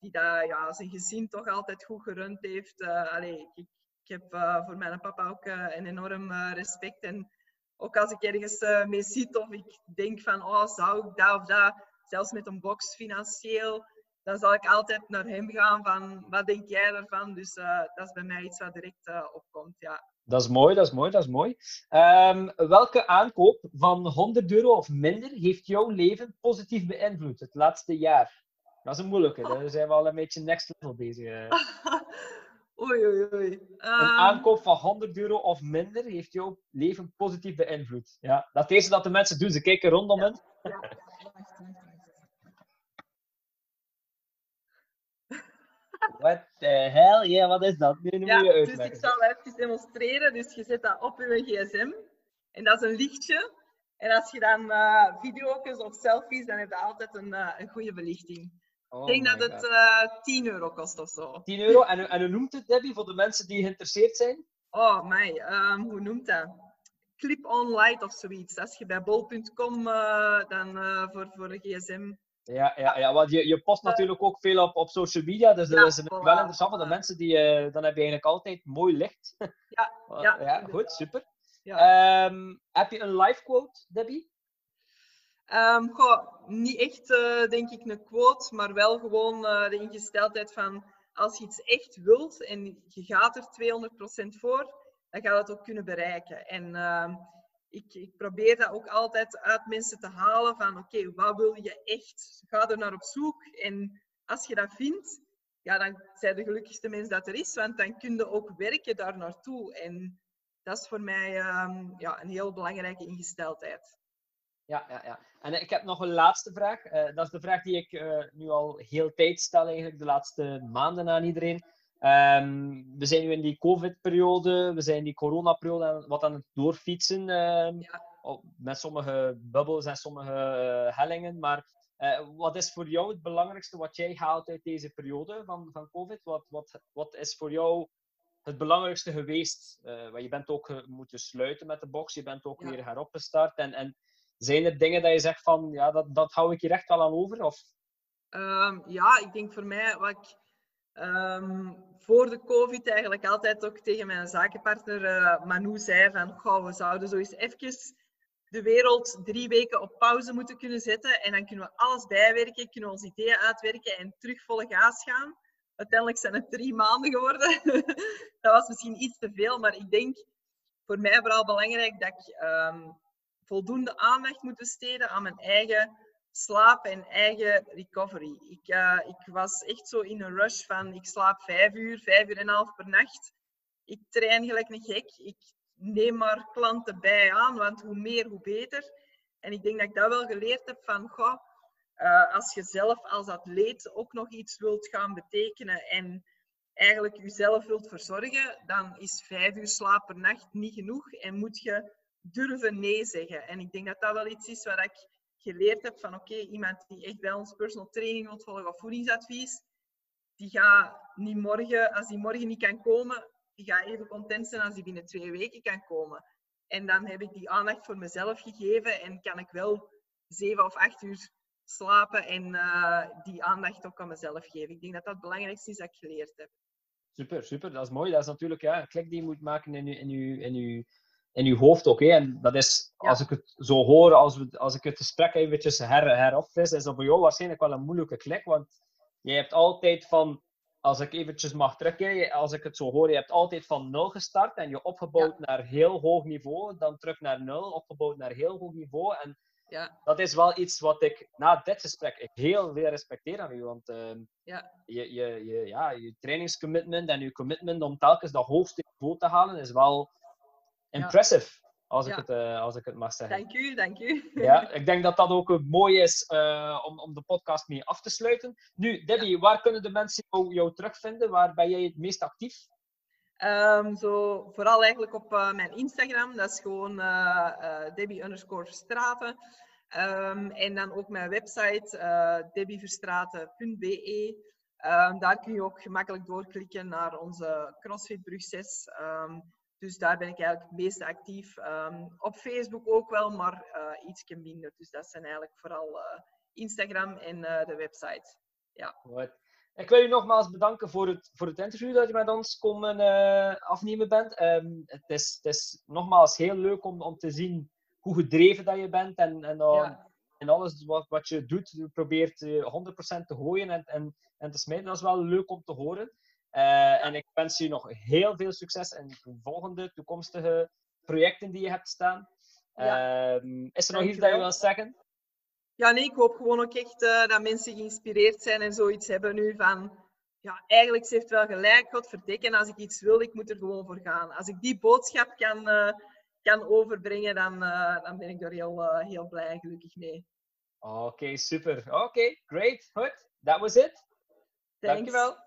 die dat, ja, zijn gezin toch altijd goed gerund heeft. allee, ik, ik heb uh, voor mijn papa ook uh, een enorm uh, respect. En ook als ik ergens mee zit of ik denk van, oh, zou ik dat of dat, zelfs met een box financieel, dan zal ik altijd naar hem gaan van, wat denk jij ervan? Dus dat is bij mij iets wat direct opkomt, ja. Dat is mooi, dat is mooi, dat is mooi. Um, welke aankoop van 100 euro of minder heeft jouw leven positief beïnvloed het laatste jaar? Dat is een moeilijke, daar zijn we al een beetje next level bezig. Oei, oei, oei. Een ehm, aankoop van 100 euro of minder heeft jouw leven positief beïnvloed. Ja, dat is dat de mensen doen. Ze kijken rondom hen. Ja. Wat de hell? Ja, wat is dat? Nu, ja, dus ik zal even demonstreren. Dus je zet dat op je gsm. En dat is een lichtje. En als je dan uh, video's of selfies, dan heb je altijd een, uh, een goede belichting. Oh ik denk dat het uh, eh, 10 euro kost of zo. 10 euro? En, en hoe noemt het, Debbie, voor de mensen die geïnteresseerd zijn? Oh, mij. Um, hoe noemt dat? Clip-on light of zoiets. Als je bij bol.com uh, eh, dan uh, voor, voor een gsm... Ja, ja, ja want je, je post natuurlijk ook veel op, op social media, dus dat is wel interessant voor de mensen die... dan heb je eigenlijk altijd mooi licht. Ja, ja, ja goed, super. Ja. Um, heb je een live quote, Debbie? Um, goh, niet echt, uh, denk ik, een quote, maar wel gewoon uh, de ingesteldheid van als je iets echt wilt en je gaat er 200% voor, dan ga je dat ook kunnen bereiken. En uh, ik, ik, probeer dat ook altijd uit mensen te halen van oké, wat wil je echt? Ga er naar op zoek en als je dat vindt, ja, dan zijn de gelukkigste mens dat er is, want dan kun je ook werken daar naartoe. En dat is voor mij um, ja, een heel belangrijke ingesteldheid. Ja, ja, ja. En ik heb nog een laatste vraag. Uh, dat is de vraag die ik uh, nu al heel tijd stel, eigenlijk de laatste maanden aan iedereen. Um, we zijn nu in die COVID-periode, we zijn in die corona-periode wat aan het doorfietsen. Um, ja. met sommige bubbels en sommige uh, hellingen. Maar wat is voor jou het belangrijkste wat jij haalt uit deze periode van, van COVID? Wat, wat, wat is voor jou het belangrijkste geweest? je bent ook moeten sluiten met de box, je bent ook ja. weer heropgestart. En, en zijn er dingen dat je zegt van, ja, dat, dat hou ik hier echt wel aan over? Of? Ehm, ja, ik denk voor mij, wat ik ehm, voor de COVID eigenlijk altijd ook tegen mijn zakenpartner uh, Manu zei van, goh, we zouden zo eens even de wereld drie weken op pauze moeten kunnen zetten en dan kunnen we alles bijwerken, kunnen we onze ideeën uitwerken en terug volle gas gaan. Uiteindelijk zijn het drie maanden geworden. dat was misschien iets te veel, maar ik denk voor mij vooral belangrijk dat ik ehm, voldoende aandacht moet besteden aan mijn eigen slaap en eigen recovery. Ik, uh, ik was echt zo in een rush van ik slaap vijf uur, vijf uur en een half per nacht. Ik train gelijk een gek. Ik neem maar klanten bij aan, want hoe meer, hoe beter. En ik denk dat ik dat wel geleerd heb van, goh, uh, als je zelf als atleet ook nog iets wilt gaan betekenen en eigenlijk jezelf wilt verzorgen, dan is vijf uur slaap per nacht niet genoeg en moet je durven nee zeggen. En ik denk dat dat wel iets is wat ik geleerd heb van oké, iemand die echt bij ons personal training wilt volgen of voedingsadvies, die gaat niet morgen, als die morgen niet kan komen, die gaat even content zijn als die binnen twee weken kan komen. En dan heb ik die aandacht voor mezelf gegeven en kan ik wel zeven of acht uur slapen en uh, die aandacht ook aan mezelf geven. Ik denk dat dat het belangrijkste is dat ik geleerd heb. Super, super. Dat is mooi. Dat is natuurlijk ja, een klik die je moet maken in je, in je, je, in je hoofd ook. Hè. En dat is, als ik het zo hoor, als, we, als ik het gesprek eventjes her, heropfris, is dat voor jou waarschijnlijk wel een moeilijke klik. Want je hebt altijd van, als ik eventjes mag terugkeren, als ik het zo hoor, je hebt altijd van nul gestart en je opgebouwd naar heel hoog niveau, dan terug naar nul, opgebouwd naar heel hoog niveau. En ja. Dat is wel iets wat ik na dit gesprek ik heel veel respecteer aan u. Want uh, ja. Je, je, je, ja, je trainingscommitment en je commitment om telkens dat hoogste niveau te halen is wel impressive. Als, ik het, uh, als ik het mag zeggen. Dank u, dank u. Ja, ik denk dat dat ook mooi is uh, om, om de podcast mee af te sluiten. Nu, Debbie, waar kunnen de mensen jou, jou terugvinden? Waar ben jij het meest actief? Um, zo, vooral eigenlijk op uh, mijn Instagram. Dat is gewoon Debbie underscore Verstraten. Um, en dan ook mijn website, debbieverstraten.be. Um, daar kun je ook gemakkelijk doorklikken naar onze CrossFit Brug 6. Dus daar ben ik eigenlijk het meest actief. op Facebook ook wel, maar uh, iets minder. Dus dat zijn eigenlijk vooral uh, Instagram en uh, de website. Ja. Ik wil je nogmaals bedanken voor het, voor het interview dat je met ons komen afnemen bent. het, is, het is nogmaals heel leuk om, om te zien hoe gedreven dat je bent en, en, en alles wat, wat je doet, je probeert 100% te gooien en, en, en te smijten. Dat is wel leuk om te horen. Uh, en ik wens je nog heel veel succes in de volgende toekomstige projecten die je hebt staan. Ja. Uh, is er nog iets dat je wil zeggen? Ja, nee, ik hoop gewoon ook echt uh, dat mensen geïnspireerd zijn en zoiets hebben nu van... Ja, eigenlijk ze heeft wel gelijk, God verdikken. Als ik iets wil, ik moet er gewoon voor gaan. Als ik die boodschap kan uh, kan overbrengen, dan, dan ben ik daar heel, heel blij en gelukkig mee. Oké, okay, super. Oké, okay, great. Goed. That was. Thanks. Dankjewel.